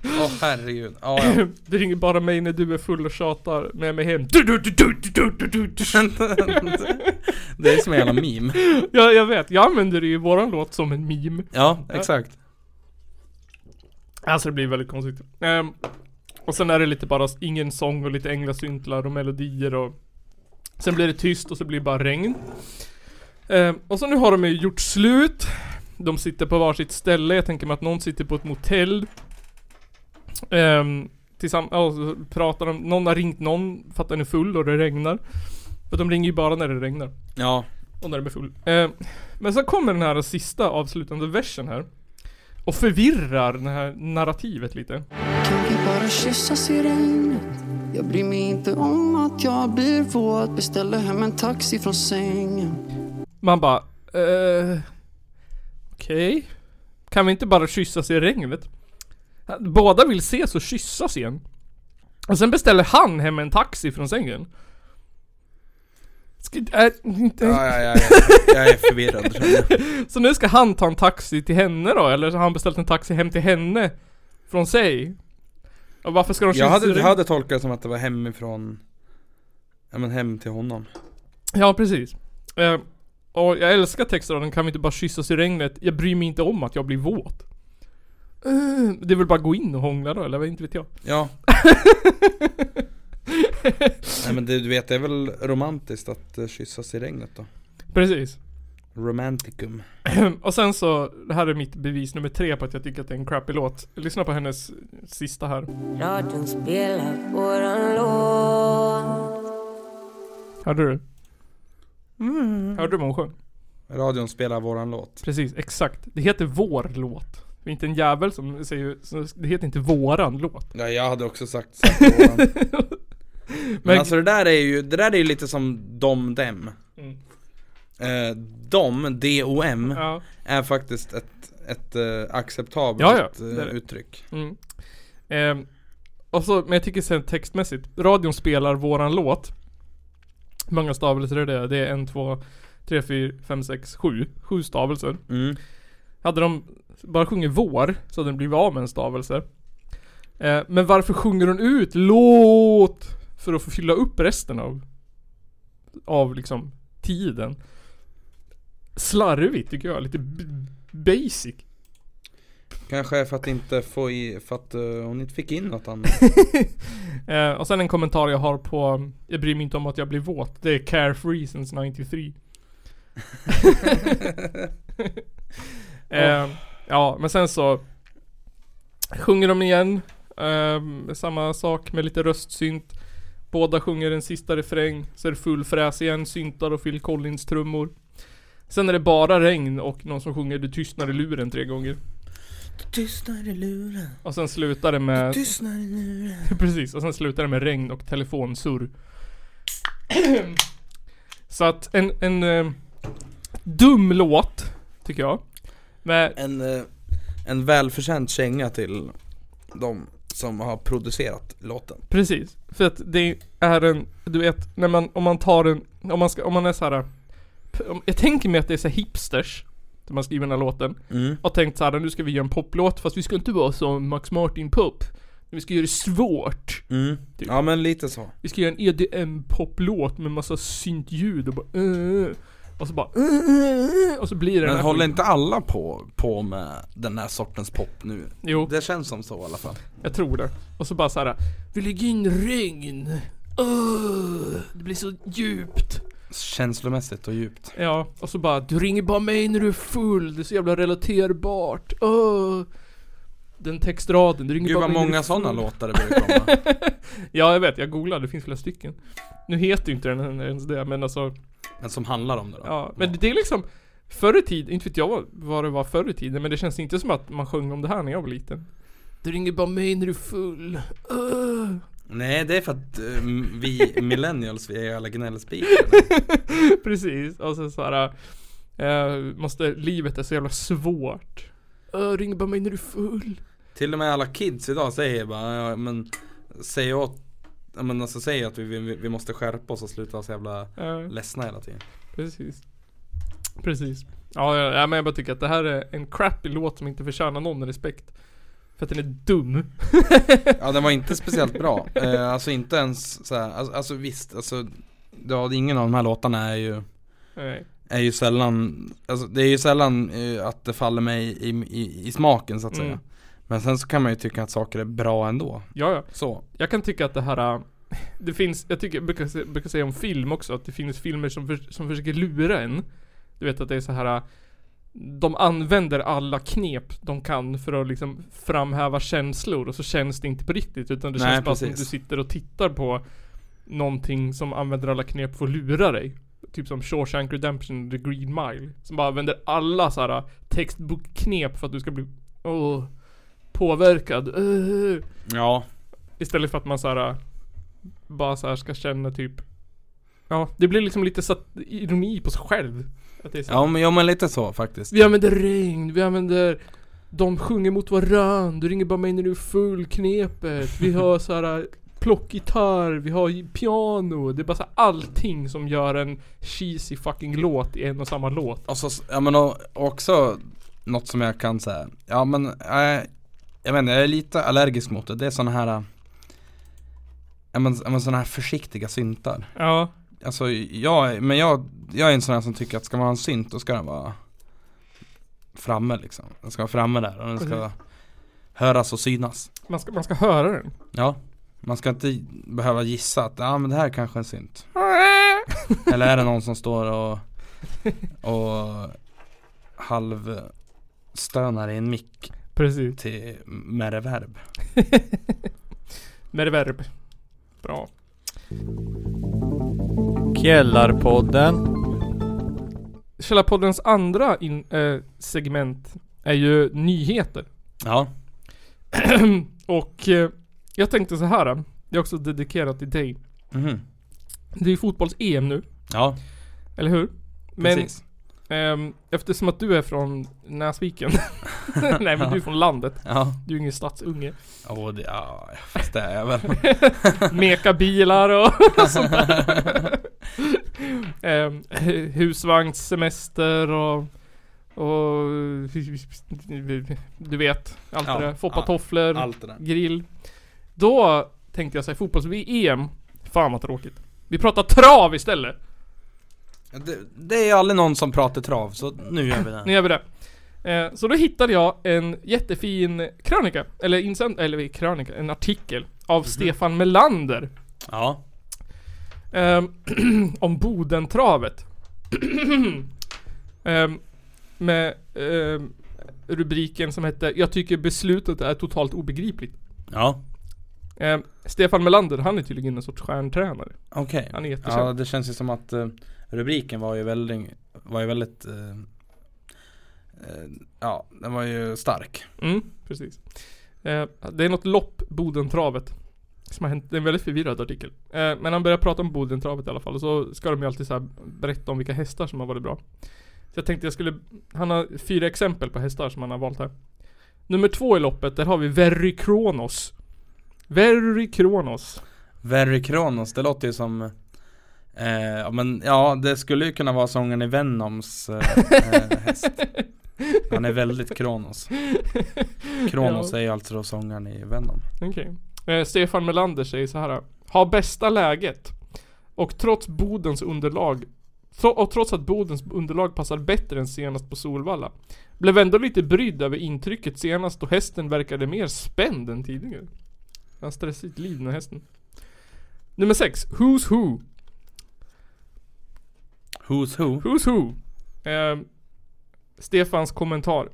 Åh herregud, ja, ja. [laughs] Det ringer bara mig när du är full och tjatar med mig hem. Det är som en jävla meme. Ja, jag vet. Jag använder ju våran låt som en meme. Ja, exakt. Alltså det blir väldigt konstigt. Ehm, och sen är det lite bara ingen sång och lite änglasyntlar och melodier och Sen blir det tyst och så blir det bara regn. Ehm, och så nu har de ju gjort slut. De sitter på varsitt ställe. Jag tänker mig att någon sitter på ett motell. Um, Tillsammans, ja, så pratar de. Någon har ringt någon för att den är full och det regnar. För de ringer ju bara när det regnar. Ja. Och när de är full. Ehm, men så kommer den här sista avslutande versen här. Och förvirrar det här narrativet lite. Kan vi bara kyssas i regnet? Jag bryr mig inte om att jag blir våt Beställer hem en taxi från sängen Man bara, eh, Okej. Kan vi inte bara kyssas i regnet? Båda vill ses och kyssas igen. Och sen beställer han hem en taxi från sängen. Ska, är, inte, Ja, ja, ja, ja. Jag är förvirrad jag. [laughs] Så nu ska han ta en taxi till henne då? Eller så har han beställt en taxi hem till henne? Från sig? Och varför ska de Jag kyssas i hade, jag hade tolkat det som att det var hemifrån Ja men hem till honom Ja, precis. Eh, och jag älskar textraden, kan vi inte bara kyssas i regnet? Jag bryr mig inte om att jag blir våt. Eh, det är väl bara gå in och hångla då, eller vad inte vet jag. Ja [laughs] Nej men det, du vet det är väl romantiskt att uh, kyssas i regnet då Precis. Romanticum [clears throat] och sen så, det här är mitt bevis nummer tre på att jag tycker att det är en crappy låt. Lyssna på hennes sista här. Radion spelar våran låt Hörde du? Hörde du vad hon sjöng? Radion spelar våran låt Precis, exakt. Det heter vår låt. Det är inte en jävel som säger, det heter inte våran låt. Ja jag hade också sagt, sagt våran [laughs] Men, Men- alltså det där är ju, det där är ju lite som dom dem Mm. eh, Dom, D-O-M Ja. Är faktiskt ett, ett eh, acceptabelt Ja, ja, eh, det det. uttryck Mm. Ehm, och så, men jag tycker sen textmässigt, radion spelar våran låt. Många stavelser är det? Det är en, två, tre, fyra, fem, sex, sju. Sju stavelser. mm. Hade de bara sjungit vår så hade den blivit av med en stavelse. Eh, men varför sjunger hon ut låt? För att få fylla upp resten av, av liksom tiden. Slarvigt tycker jag, lite basic. Kanske för att inte få i, för att eh, hon inte fick in något annat [laughs] Eh, och sen en kommentar jag har på Jag bryr mig inte om att jag blir våt. Det är Carefree since 93. eh, ja, men sen så Sjunger de igen. Eh, samma sak med lite röstsynt. Båda sjunger en sista refräng. Så är det full fräs igen, syntar och Phil Collins trummor. Sen är det bara regn och någon som sjunger Du tystnar i luren tre gånger. Tystnar i luren Och sen slutar det med Tystnar i luren [laughs] Precis, och sen slutar det med regn och telefonsurr. [clears throat] Så att en, en eh, dum låt, tycker jag. Med, En, eh, en välförtjänt känga till de som har producerat låten precis. För att det är en, du vet, när man, om man tar en, om man ska, om man är så här. Jag tänker mig att det är så hipsters. När man skriver den här låten. mm. Och tänkt så här, nu ska vi göra en poplåt fast vi ska inte vara som Max Martin pop. Vi ska göra det svårt. Mm. Typ. Ja men lite så Vi ska göra en EDM-poplåt med massa syntljud och bara uh, Och så bara uh, Och så blir det Men håller inte alla på, på med den här sortens pop nu? Jo, Det känns som så i alla fall jag tror det. Och så bara så här. Vi lägger in regn. Uh, det blir så djupt. Känslomässigt och djupt Ja, och så bara Du ringer bara mig när du är full. Det är så jävla relaterbart. Uh. Den textraden. Du ringer Gud bara vad mig många sådana låtar det börjar komma [laughs] Ja, jag vet. Jag googlade. Det finns flera stycken. Nu heter ju inte den ens det, men alltså Men som handlar om det då Ja, men det är liksom Förr i tiden, inte vet jag vad det var förr i tiden men det känns inte som att man sjöng om det här när jag var liten. Du ringer bara mig när du är full. Öh. Nej det är för att eh, vi [laughs] millennials, vi är alla gnällspikar [laughs] Precis, och sen såhär eh, måste, livet är så jävla svårt. Öh, ring bara mig när du är full. Till och med alla kids idag säger bara, ja, men Säg åt Ja men alltså säg att vi, vi, vi måste skärpa oss och sluta vara så jävla Ja. ledsna hela tiden Precis. Precis. Ja, ja, ja, men jag bara tycker att det här är en crappy låt som inte förtjänar någon respekt. För att den är dum. Ja den var inte speciellt bra, eh, alltså inte ens så här, alltså, alltså visst, alltså Ja ingen av de här låtarna är ju Nej. Är ju sällan, alltså det är ju sällan eh, att det faller mig i, i, i smaken så att Mm. säga Men sen så kan man ju tycka att saker är bra ändå Ja, ja. Så Jag kan tycka att det här äh, Det finns, jag tycker, jag brukar, brukar säga om film också att det finns filmer som, för, som försöker lura en Du vet att det är så här. De använder alla knep de kan för att liksom framhäva känslor och så känns det inte på riktigt utan det Nej, känns bara som att precis. du sitter och tittar på Någonting som använder alla knep för att lura dig Typ som Shawshank Redemption, The Green Mile Som bara använder alla så här textbokknep för att du ska bli Åh Påverkad, Åh. Ja Istället för att man så här Bara så här ska känna typ Ja, det blir liksom lite satt ironi på sig själv att det är så. Ja men, ja men lite så faktiskt. Vi använder regn, vi använder De sjunger mot varann, du ringer bara mig när du är full knepet. Vi har så här plockgitarr, vi har piano. Det är bara så här allting som gör en cheesy fucking låt i en och samma låt. Och så, ja men och, också Något som jag kan säga, ja men äh, Jag vet inte, jag är lite allergisk mot det, det är såna här äh, Ja men, såna här försiktiga syntar. Ja, Alltså jag, men jag, jag är en sån här som tycker att ska man ha en synt då ska den vara Framme liksom, den ska vara framme där och den ska Precis. höras och synas. Man ska, man ska höra den? Ja. Man ska inte behöva gissa att, ja men det här är kanske en synt. [laughs] Eller är det någon som står och Och Halvstönar i en mick Precis. till med reverb. [laughs] Med reverb. Bra Källarpodden. Källarpoddens andra in, eh, segment är ju nyheter. Ja [clears throat] Och eh, jag tänkte så här. Det är också dedikerat till dig. Mhm. Det är ju fotbolls-EM nu, Ja, eller hur? Men precis ehm, eftersom att du är från Näsviken. [laughs] Nej men du är från landet. Ja, Du är ingen stadsunge. Åh, det, ja fast det är jag väl [laughs] Meka bilar och [laughs] sånt där. Ehm, hu- husvagnssemester och och du vet, allt Ja, det där. Allt det där grill. Då tänkte jag säga fotbolls-VM. Fan vad tråkigt. Vi pratar trav istället. Det, det är aldrig någon som pratar trav, så nu gör vi det [clears throat] Nu gör vi det. Eh, så då hittade jag en jättefin krönika, eller insänd, eller krönika, en artikel av Stefan Melander. Ja, Ehm, [clears throat] om Bodentravet. [clears throat] Ehm, med ehm, rubriken som hette 'Jag tycker beslutet är totalt obegripligt' ja, Ehm, Stefan Melander, han är tydligen en sorts stjärntränare. okej Han är jättekänd. Ja, det känns ju som att eh, rubriken var ju väldigt, var ju väldigt eh, eh, Ja, den var ju stark Mm, precis. Eh, det är något lopp, Bodentravet. Som har hänt, det är en väldigt förvirrad artikel. Eh, men han börjar prata om Bodentravet i alla fall. Och så ska de ju alltid så här berätta om vilka hästar som har varit bra. Så jag tänkte jag skulle, han har fyra exempel på hästar som han har valt här. Nummer två i loppet, där har vi Verry Kronos. Verry Kronos. Very Kronos, det låter ju som eh, men ja, det skulle ju kunna vara sången i Venoms eh, eh, häst [laughs] Han är väldigt Kronos Kronos Ja. är ju alltså då sångaren i Venom Okej. Eh, Stefan Melander säger så här. Har bästa läget. Och trots Bodens underlag och trots att Bodens underlag passar bättre än senast på Solvalla. Blev ändå lite brydd över intrycket senast då hästen verkade mer spänd än tidigare. Han stressigt liv den här hästen. Nummer 6. Who's Who. Who's Who? Who's Who. Eh, Stefans kommentar.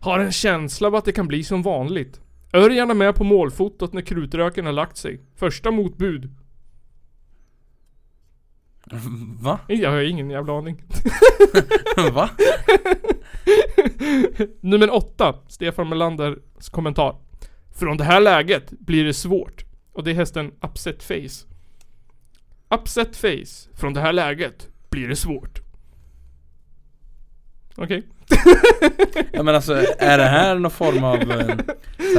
Har en känsla av att det kan bli som vanligt. Örjan är med på målfotot när krutröken har lagt sig. Första motbud. Va? Jag har ingen jävla aning. [laughs] Va? [laughs] Nummer åtta, Stefan Melanders kommentar. Från det här läget blir det svårt. Och det är hästen Upset Face. Upset Face. Från det här läget blir det svårt. Okej. [laughs] Ja men alltså, är det här någon form av eh,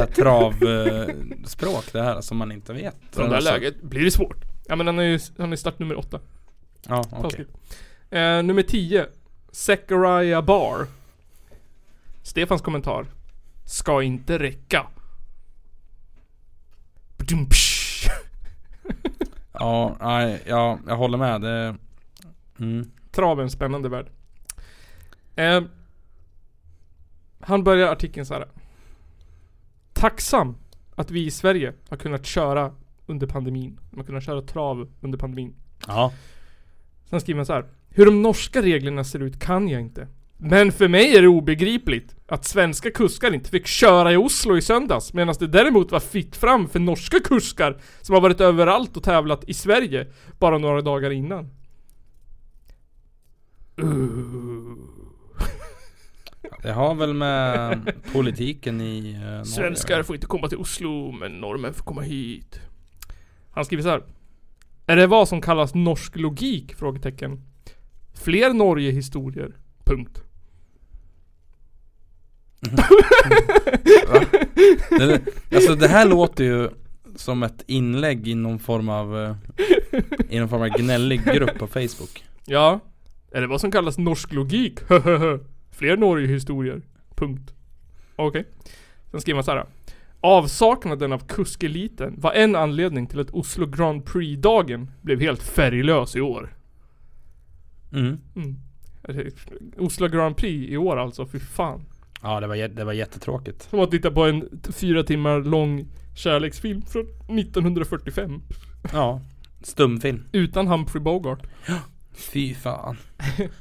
travspråk det här som man inte vet? Från det här Alltså- läget blir det svårt. Ja men han är ju, han är start nummer åtta. Ja, okej. Taskigt. Eh, nummer 10. Zachariah Bar. Stefans kommentar. Ska inte räcka. Ja, nej, ja, jag håller med. Det, mm. Trav är en spännande värld. Eh, han börjar artikeln så här. Tacksam att vi i Sverige har kunnat köra under pandemin. Man har kunnat köra trav under pandemin. Ja. Sen skriver han så här. Hur de norska reglerna ser ut kan jag inte. Men för mig är det obegripligt att svenska kuskar inte fick köra i Oslo i söndags medan det däremot var fritt fram för norska kuskar som har varit överallt och tävlat i Sverige bara några dagar innan. Uh. Det har väl med politiken i eh, Norge Svenskar får inte komma till Oslo men norrmän får komma hit. Han skriver så här. Är det vad som kallas norsk logik? Frågetecken. Fler Norge-historier. Punkt. det, Alltså det här låter ju som ett inlägg i någon form av eh, I någon form av gnällig grupp på Facebook Ja. Det vad som kallas norsk logik? [laughs] Fler Norge-historier. Punkt. Okej. Sen skriver man så här. Avsaknaden av kuskeliten var en anledning till att Oslo Grand Prix-dagen blev helt färglös i år. mm. Mm. Oslo Grand Prix i år alltså, fy fan. Ja det var, det var jättetråkigt Som att titta på en fyra timmar lång kärleksfilm från 1945. Ja Stumfilm Utan Humphrey Bogart. Fy fan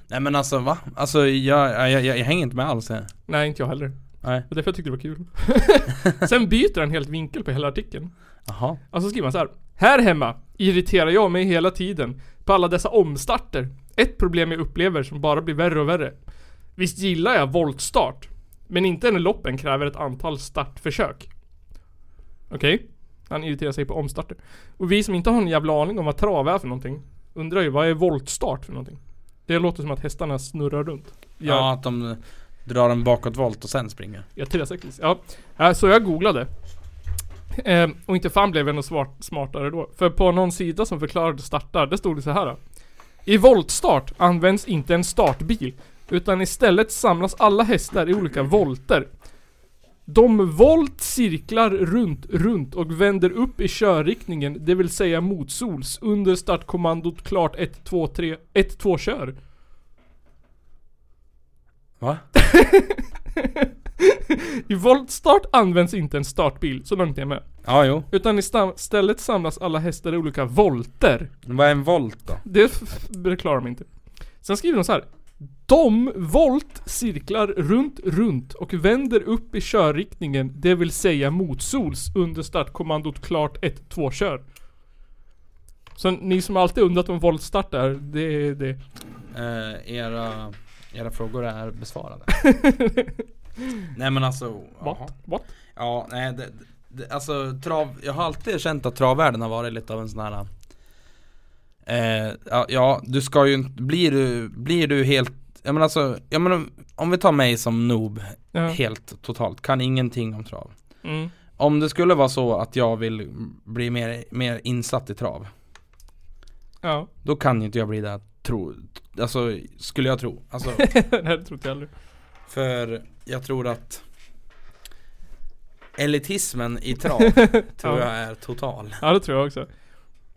Nej men alltså va? Alltså jag, jag, jag, jag hänger inte med alls här. Nej, inte jag heller. Nej Och därför jag tyckte det var kul. [laughs] Sen byter han helt vinkel på hela artikeln. Jaha Alltså skriver han så här. Här hemma irriterar jag mig hela tiden på alla dessa omstarter. Ett problem jag upplever som bara blir värre och värre. Visst gillar jag voltstart. Men inte när loppen kräver ett antal startförsök. Okej? Han irriterar sig på omstarter. Och vi som inte har en jävla aning om vad trav är för någonting. Undrar ju vad är voltstart för någonting? Det låter som att hästarna snurrar runt. Gör- Ja att de drar en bakåtvolt och sen springer Ja, 360. Ja, Ja, så jag googlade. Eh, och inte fan blev jag något smart, smartare då. För på någon sida som förklarade startar, det stod det så här. I voltstart används inte en startbil, utan istället samlas alla hästar i olika volter. De volt cirklar runt, runt och vänder upp i körriktningen, det vill säga motsols, under startkommandot klart 1, 2, 3, 1, 2, kör. Va? [laughs] [laughs] I voltstart används inte en startbil, så långt är jag med. Ja jo Utan istället samlas alla hästar i olika volter. Vad är en volt då? Det förklarar de inte. Sen skriver de så här. De volt cirklar runt, runt och vänder upp i körriktningen, det vill säga motsols under startkommandot klart 1, 2, kör. Så ni som alltid undrat om voltstart är, det är det. Eh, era, era frågor är besvarade [laughs] Nej men alltså. What? What? Ja, nej det, det, alltså trav, jag har alltid känt att travvärlden har varit lite av en sån här eh, ja, ja, du ska ju inte, blir du, blir du helt, jag menar alltså, jag menar, om vi tar mig som noob, Ja. helt totalt, kan ingenting om trav Mm. Om det skulle vara så att jag vill bli mer, mer insatt i trav Ja. Då kan ju inte jag bli det, tro, alltså skulle jag tro Alltså, Nej [laughs] det tror inte jag heller. för jag tror att Elitismen i trav [laughs] tror Ja. jag är total Ja det tror jag också.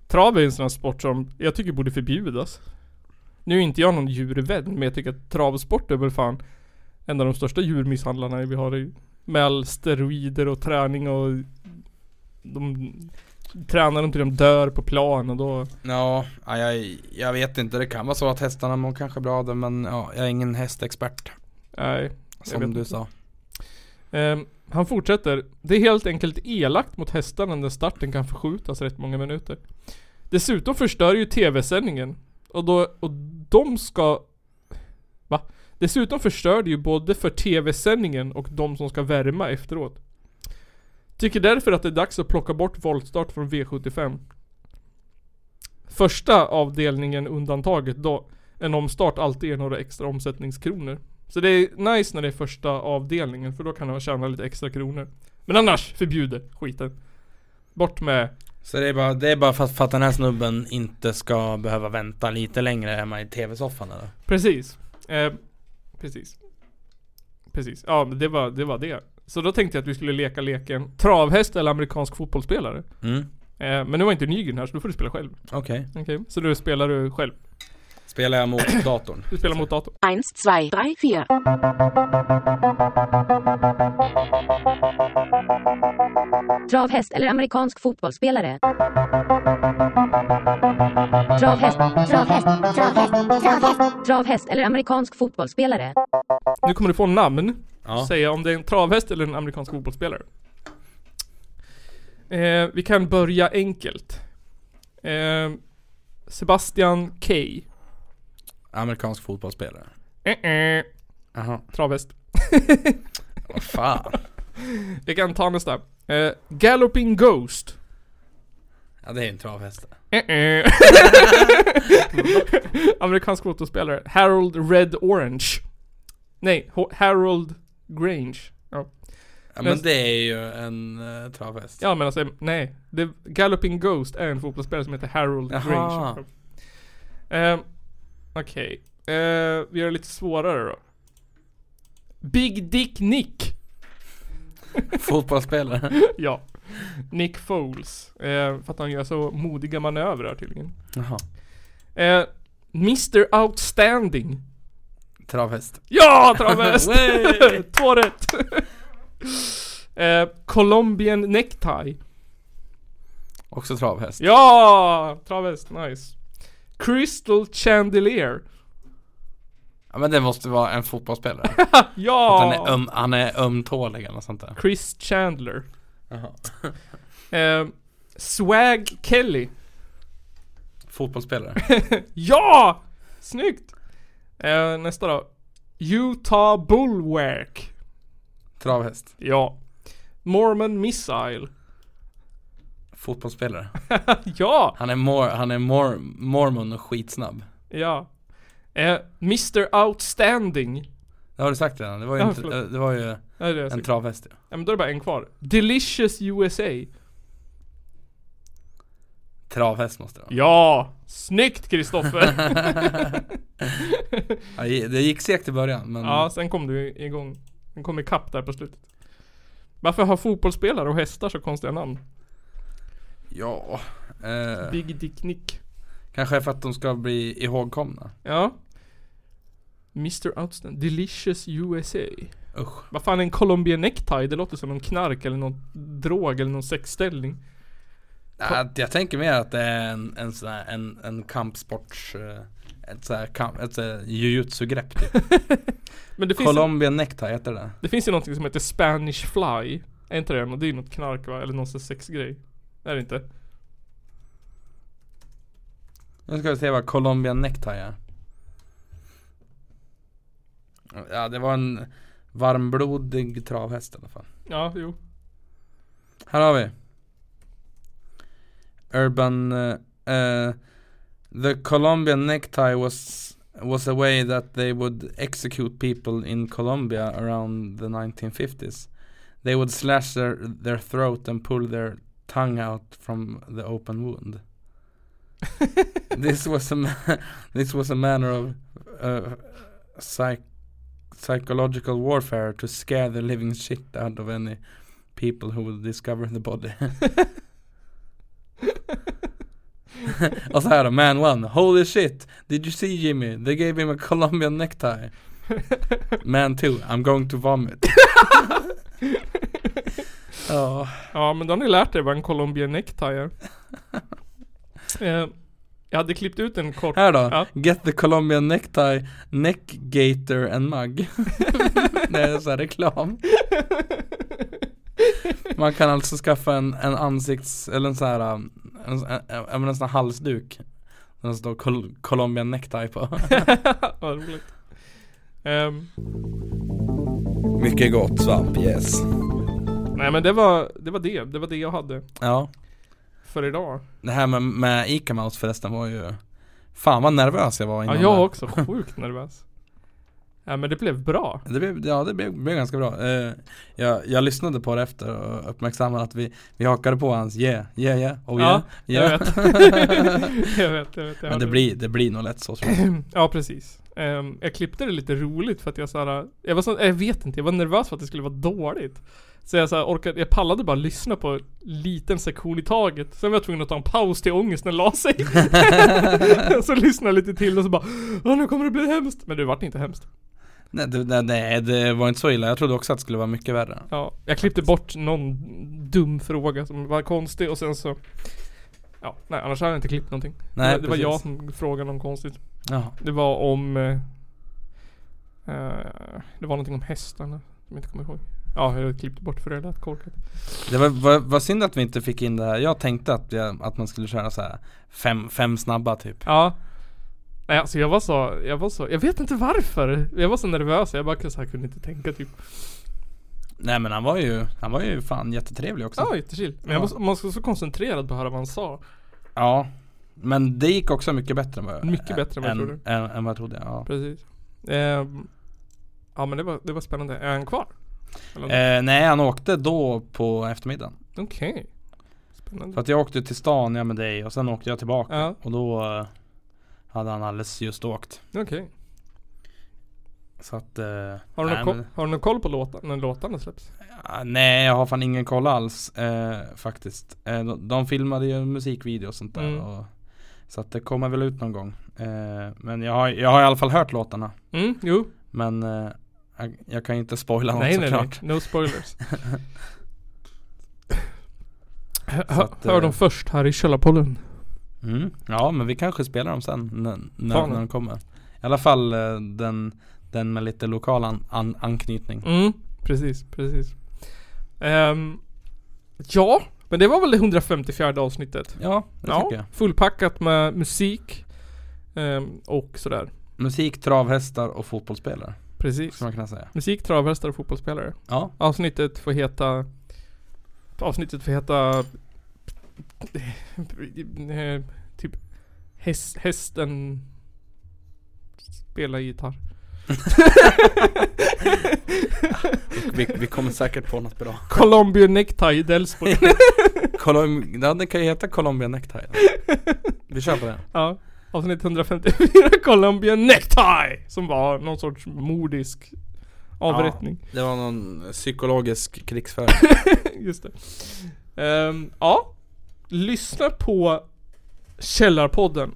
Trav är en sån här sport som jag tycker borde förbjudas. Nu är inte jag någon djurvän men jag tycker att travsport är väl fan en av de största djurmisshandlarna vi har i, med all steroider och träning och de tränar dem till de dör på plan och då Ja, ja, jag, jag vet inte, det kan vara så att hästarna mår kanske bra av det men ja, jag är ingen hästexpert Nej. Som du inte. sa Ehm, han fortsätter. Det är helt enkelt elakt mot hästarna när starten kan förskjutas rätt många minuter. Dessutom förstör ju tv-sändningen. Och då, och de ska... Va? Dessutom förstör det ju både för tv-sändningen och de som ska värma efteråt. Tycker därför att det är dags att plocka bort voltstart från V75. Första avdelningen undantaget då en omstart alltid ger några extra omsättningskronor. Så det är nice när det är första avdelningen för då kan man tjäna lite extra kronor. Men annars, förbjudet skiten. Bort med Så det är bara, det är bara för att, för att den här snubben inte ska behöva vänta lite längre hemma i tv-soffan eller? Precis. Eh, precis. Precis. Ja, men det var, det var det. Så då tänkte jag att vi skulle leka leken travhäst eller amerikansk fotbollsspelare. Mm, Eh, men nu var inte Nygren här så då får du spela själv. okej. Okej? Så nu spelar du själv. Spelar jag mot [clears throat] datorn? Du spelar mot datorn. 1, 2, 3, 4. Travhäst eller amerikansk fotbollsspelare. Travhäst, travhäst, travhäst, travhäst. Travhäst eller amerikansk fotbollsspelare. Nu kommer du få namn. Ja. Säga om det är en travhäst eller en amerikansk fotbollsspelare. Eh, vi kan börja enkelt. Eh, Sebastian K. Amerikansk fotbollsspelare. Eh, eh. Jaha. Travhäst. [laughs] Vad fan. Vi kan ta nästa. Eh, Galloping Ghost. Ja det är en travhäst. Eh, eh. [laughs] Amerikansk fotbollsspelare. Harold Red Orange. Nej, Harold Grange. Ja. Ja men det är ju en uh, travhäst. Ja men alltså, nej. Det, Galloping Ghost är en fotbollsspelare som heter Harold Jaha. Grange. Eh, Okej. Eh, vi gör det lite svårare då. Big Dick Nick. [laughs] Fotbollsspelare. [laughs] ja. Nick Foles. Eh, för att han gör så modiga manövrar tydligen. Jaha. Eh, Mr Outstanding. Travhäst. Ja! Travhäst! [laughs] [laughs] Två rätt! [laughs] eh, Colombian Necktie. Också travhäst. Ja! Travhäst, nice. Crystal Chandelier. Ja men det måste vara en fotbollsspelare. Ja! Att han är, öm, han är ömtålig eller sånt där. Chris Chandler. Jaha. Eh, Swag Kelly. Fotbollsspelare. Ja! Snyggt! Eh, nästa då. Utah Bulwark. Travhäst. Ja. Mormon Missile. Fotbollsspelare. [laughs] ja! Han är, mor, han är mor, mormon och skitsnabb. Ja. Eh, Mr Outstanding. Det har du sagt redan. Det var ju, Ja, inte, förlåt. det var ju Ja, det en sagt. travhäst ja. Ja men då är det bara en kvar. Delicious USA. Travhäst måste det vara. Ja! Snyggt Kristoffer! [laughs] [laughs] Ja, det gick segt i början men ja, sen kom du igång. Den kom ikapp där på slutet. Varför har fotbollsspelare och hästar så konstiga namn? ja eh, Big Dick Nick. Kanske för att de ska bli ihågkomna. Ja. Mr Outstanding. Delicious USA. Usch. Vad fan är en Colombian necktie? Det låter som någon knark eller någon drog eller någon sexställning. Ja, jag tänker mer att det är en, en sån här, en, en kampsports eh, ett så här kamp, ett så här jujutsu-grepp typ. [laughs] Men det finns, Colombian necktie heter det. det finns ju någonting som heter Spanish fly. Är inte det och Det är ju något knark va? Eller någon sexgrej. Är det inte? Nu ska vi se vad Colombian necktie är. Ja, det var en varmblodig travhäst i alla fall. Ja, jo. Här har vi. Urban uh, uh, The Colombian necktie was was a way that they would execute people in Colombia around the 1950s. They would slash their their throat and pull their tongue out from the open wound. [laughs] this was a ma- this was a manner of uh, psych psychological warfare to scare the living shit out of any people who would discover the body. [laughs] [laughs] Och så här då, man one, holy shit, did you see Jimmy? They gave him a Colombian necktie. [laughs] Man two, I'm going to vomit. [laughs] Ja, Ja, men då har ni lärt er vad en Colombian necktie är. eh, jag hade klippt ut en kort... här då, Ja. get the Colombian necktie, neck gator and mug. det är så här reklam. Man kan alltså skaffa en, en ansikts, eller en så här, um, en, en, en, en sån här halsduk. Det står Col- Colombian necktie på. [laughs] Vad roligt. Ehm, Mycket gott svamp, yes. nej men det var, det var det. Det var det jag hade Ja. för idag. Det här med, med Ica Mouse förresten var ju Fan vad nervös jag var Ja, innan jag det. också. Sjukt nervös. [laughs] Ja men det blev bra. Det blev, ja det blev, blev ganska bra. Eh, jag, jag lyssnade på det efter och uppmärksammade att vi, vi hakade på hans yeah, yeah, yeah, oh yeah, Ja, yeah. jag vet. [laughs] jag vet, jag vet. Jag Men det blir, det blir nog lätt så tror jag. [clears throat] Ja precis. Ehm, jag klippte det lite roligt för att jag såhär, jag var så, jag vet inte, jag var nervös för att det skulle vara dåligt. Så jag så orkade, jag pallade bara lyssna på en liten sektion i taget. Sen var jag tvungen att ta en paus till ångesten la sig. [laughs] [laughs] så lyssnade jag lite till och så bara, Åh, nu kommer det bli hemskt. Men det vart inte hemskt. Nej det, nej, det var inte så illa, jag trodde också att det skulle vara mycket värre. Ja, jag klippte bort någon dum fråga som var konstig och sen så Ja, nej annars hade jag inte klippt någonting. Nej, det, var- det var jag som frågade något konstigt. Jaha. Det var om eh, eh, Det var någonting om hästarna som jag inte kommer ihåg. Ja, jag klippte bort för det lät korkat. Det var, var, var synd att vi inte fick in det här, jag tänkte att, jag, att man skulle köra så här fem, fem snabba typ. Ja. Nej alltså jag var så, jag var så, jag vet inte varför. Jag var så nervös, jag bara så här, kunde inte tänka typ. Nej men han var ju, han var ju fan jättetrevlig också. Ja, jättechill. Men jag Ja. var, så- man var så koncentrerad på att höra vad han sa. Ja. Men det gick också mycket bättre än vad jag Mycket bättre än vad jag trodde. Än, än vad jag trodde, ja. Precis. Ehm, ja men det var, det var spännande. Är han kvar? Eller? Eh, nej han åkte då på eftermiddagen. Okej. Spännande. För att jag åkte till stan, ja med dig och sen åkte jag tillbaka. Ja. Och då eh, hade han alldeles just åkt. Okej. Så att... Eh, Har du, nej, men- har du någon koll på låtar, när låtarna släpps? Ja, nej jag har fan ingen koll alls eh, faktiskt. Eh, de, de filmade ju musikvideo och sånt där. Mm. Och, så att det kommer väl ut någon gång. Eh, men jag har, jag har i alla fall hört låtarna. Mm, jo. Men eh, jag, jag kan inte spoila något Nej nej nej, såklart. no spoilers. [laughs] Att, hör eh, dem först här i Källarpodden. Mm. Ja men vi kanske spelar dem sen när, när, de kommer. I alla fall eh, den, den med lite lokal an, an, anknytning. Mm, precis, precis. Ehm, ja, men det var väl det 154 avsnittet? Ja, det ja, tycker jag. Fullpackat med musik ehm, och sådär. Musik, travhästar och fotbollsspelare. Precis. Ska man kunna säga. Musik, travhästar och fotbollsspelare. Ja. Avsnittet får heta Avsnittet får heta [laughs] Typ häst, Hästen Spelar gitarr [laughs] vi, vi kommer säkert på något bra. Columbia Necktie Delsborg [laughs] Colom- ja, det kan ju heta Colombia Necktie. Vi kör på det. Ja Avsnitt 154 Columbia Necktie Som var någon sorts mordisk Avrättning Ja, det var någon psykologisk krigsföring. Just det. Ehm, ja. Lyssna på Källarpodden.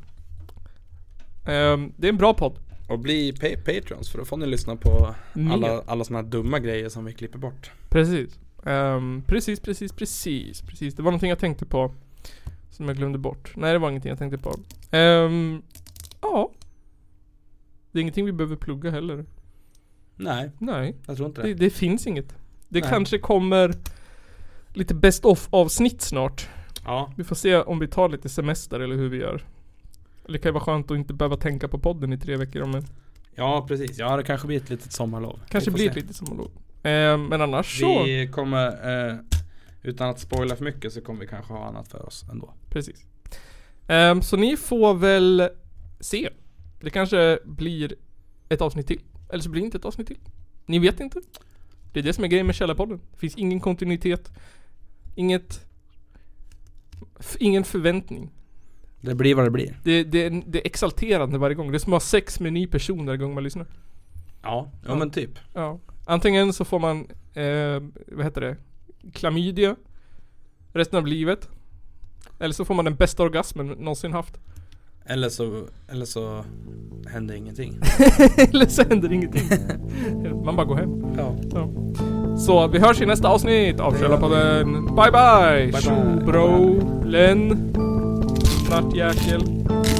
Ehm, det är en bra podd. Och bli pa- patrons för då får ni lyssna på Mer. alla, alla såna här dumma grejer som vi klipper bort. Precis. Ehm, precis, precis, precis, precis. Det var någonting jag tänkte på. Som jag glömde bort. Nej, det var ingenting jag tänkte på. Ehm, ja. Det är ingenting vi behöver plugga heller. Nej, Nej. jag tror inte Det, det. det finns inget. Det Nej. kanske kommer lite best of avsnitt snart. Ja. Vi får se om vi tar lite semester eller hur vi gör. Det kan ju vara skönt att inte behöva tänka på podden i tre veckor om en ja, precis. Ja, det kanske blir ett litet sommarlov. Kanske blir se. ett litet sommarlov. Eh, men annars så. Vi kommer, eh, utan att spoila för mycket så kommer vi kanske ha annat för oss ändå. Precis. Ehm, så ni får väl se. Det kanske blir ett avsnitt till. Eller så blir det inte ett avsnitt till. Ni vet inte. Det är det som är grejen med Källarpodden. Det finns ingen kontinuitet. Inget... Ingen förväntning. Det blir vad det blir. Det, det, det är exalterande varje gång. Det är som att ha sex med en ny person varje gång man lyssnar. Ja, ja men typ. Ja. Antingen så får man, eh, vad heter det? Klamydia. Resten av livet. Eller så får man den bästa orgasmen någonsin haft. Eller så, eller så händer ingenting. [laughs] Eller så händer ingenting. [laughs] Man bara går hem. Ja. Så vi hörs i nästa avsnitt av Källarpodden. Bye bye! bye. Tjo bro, Len, Nattjäkel. crusaders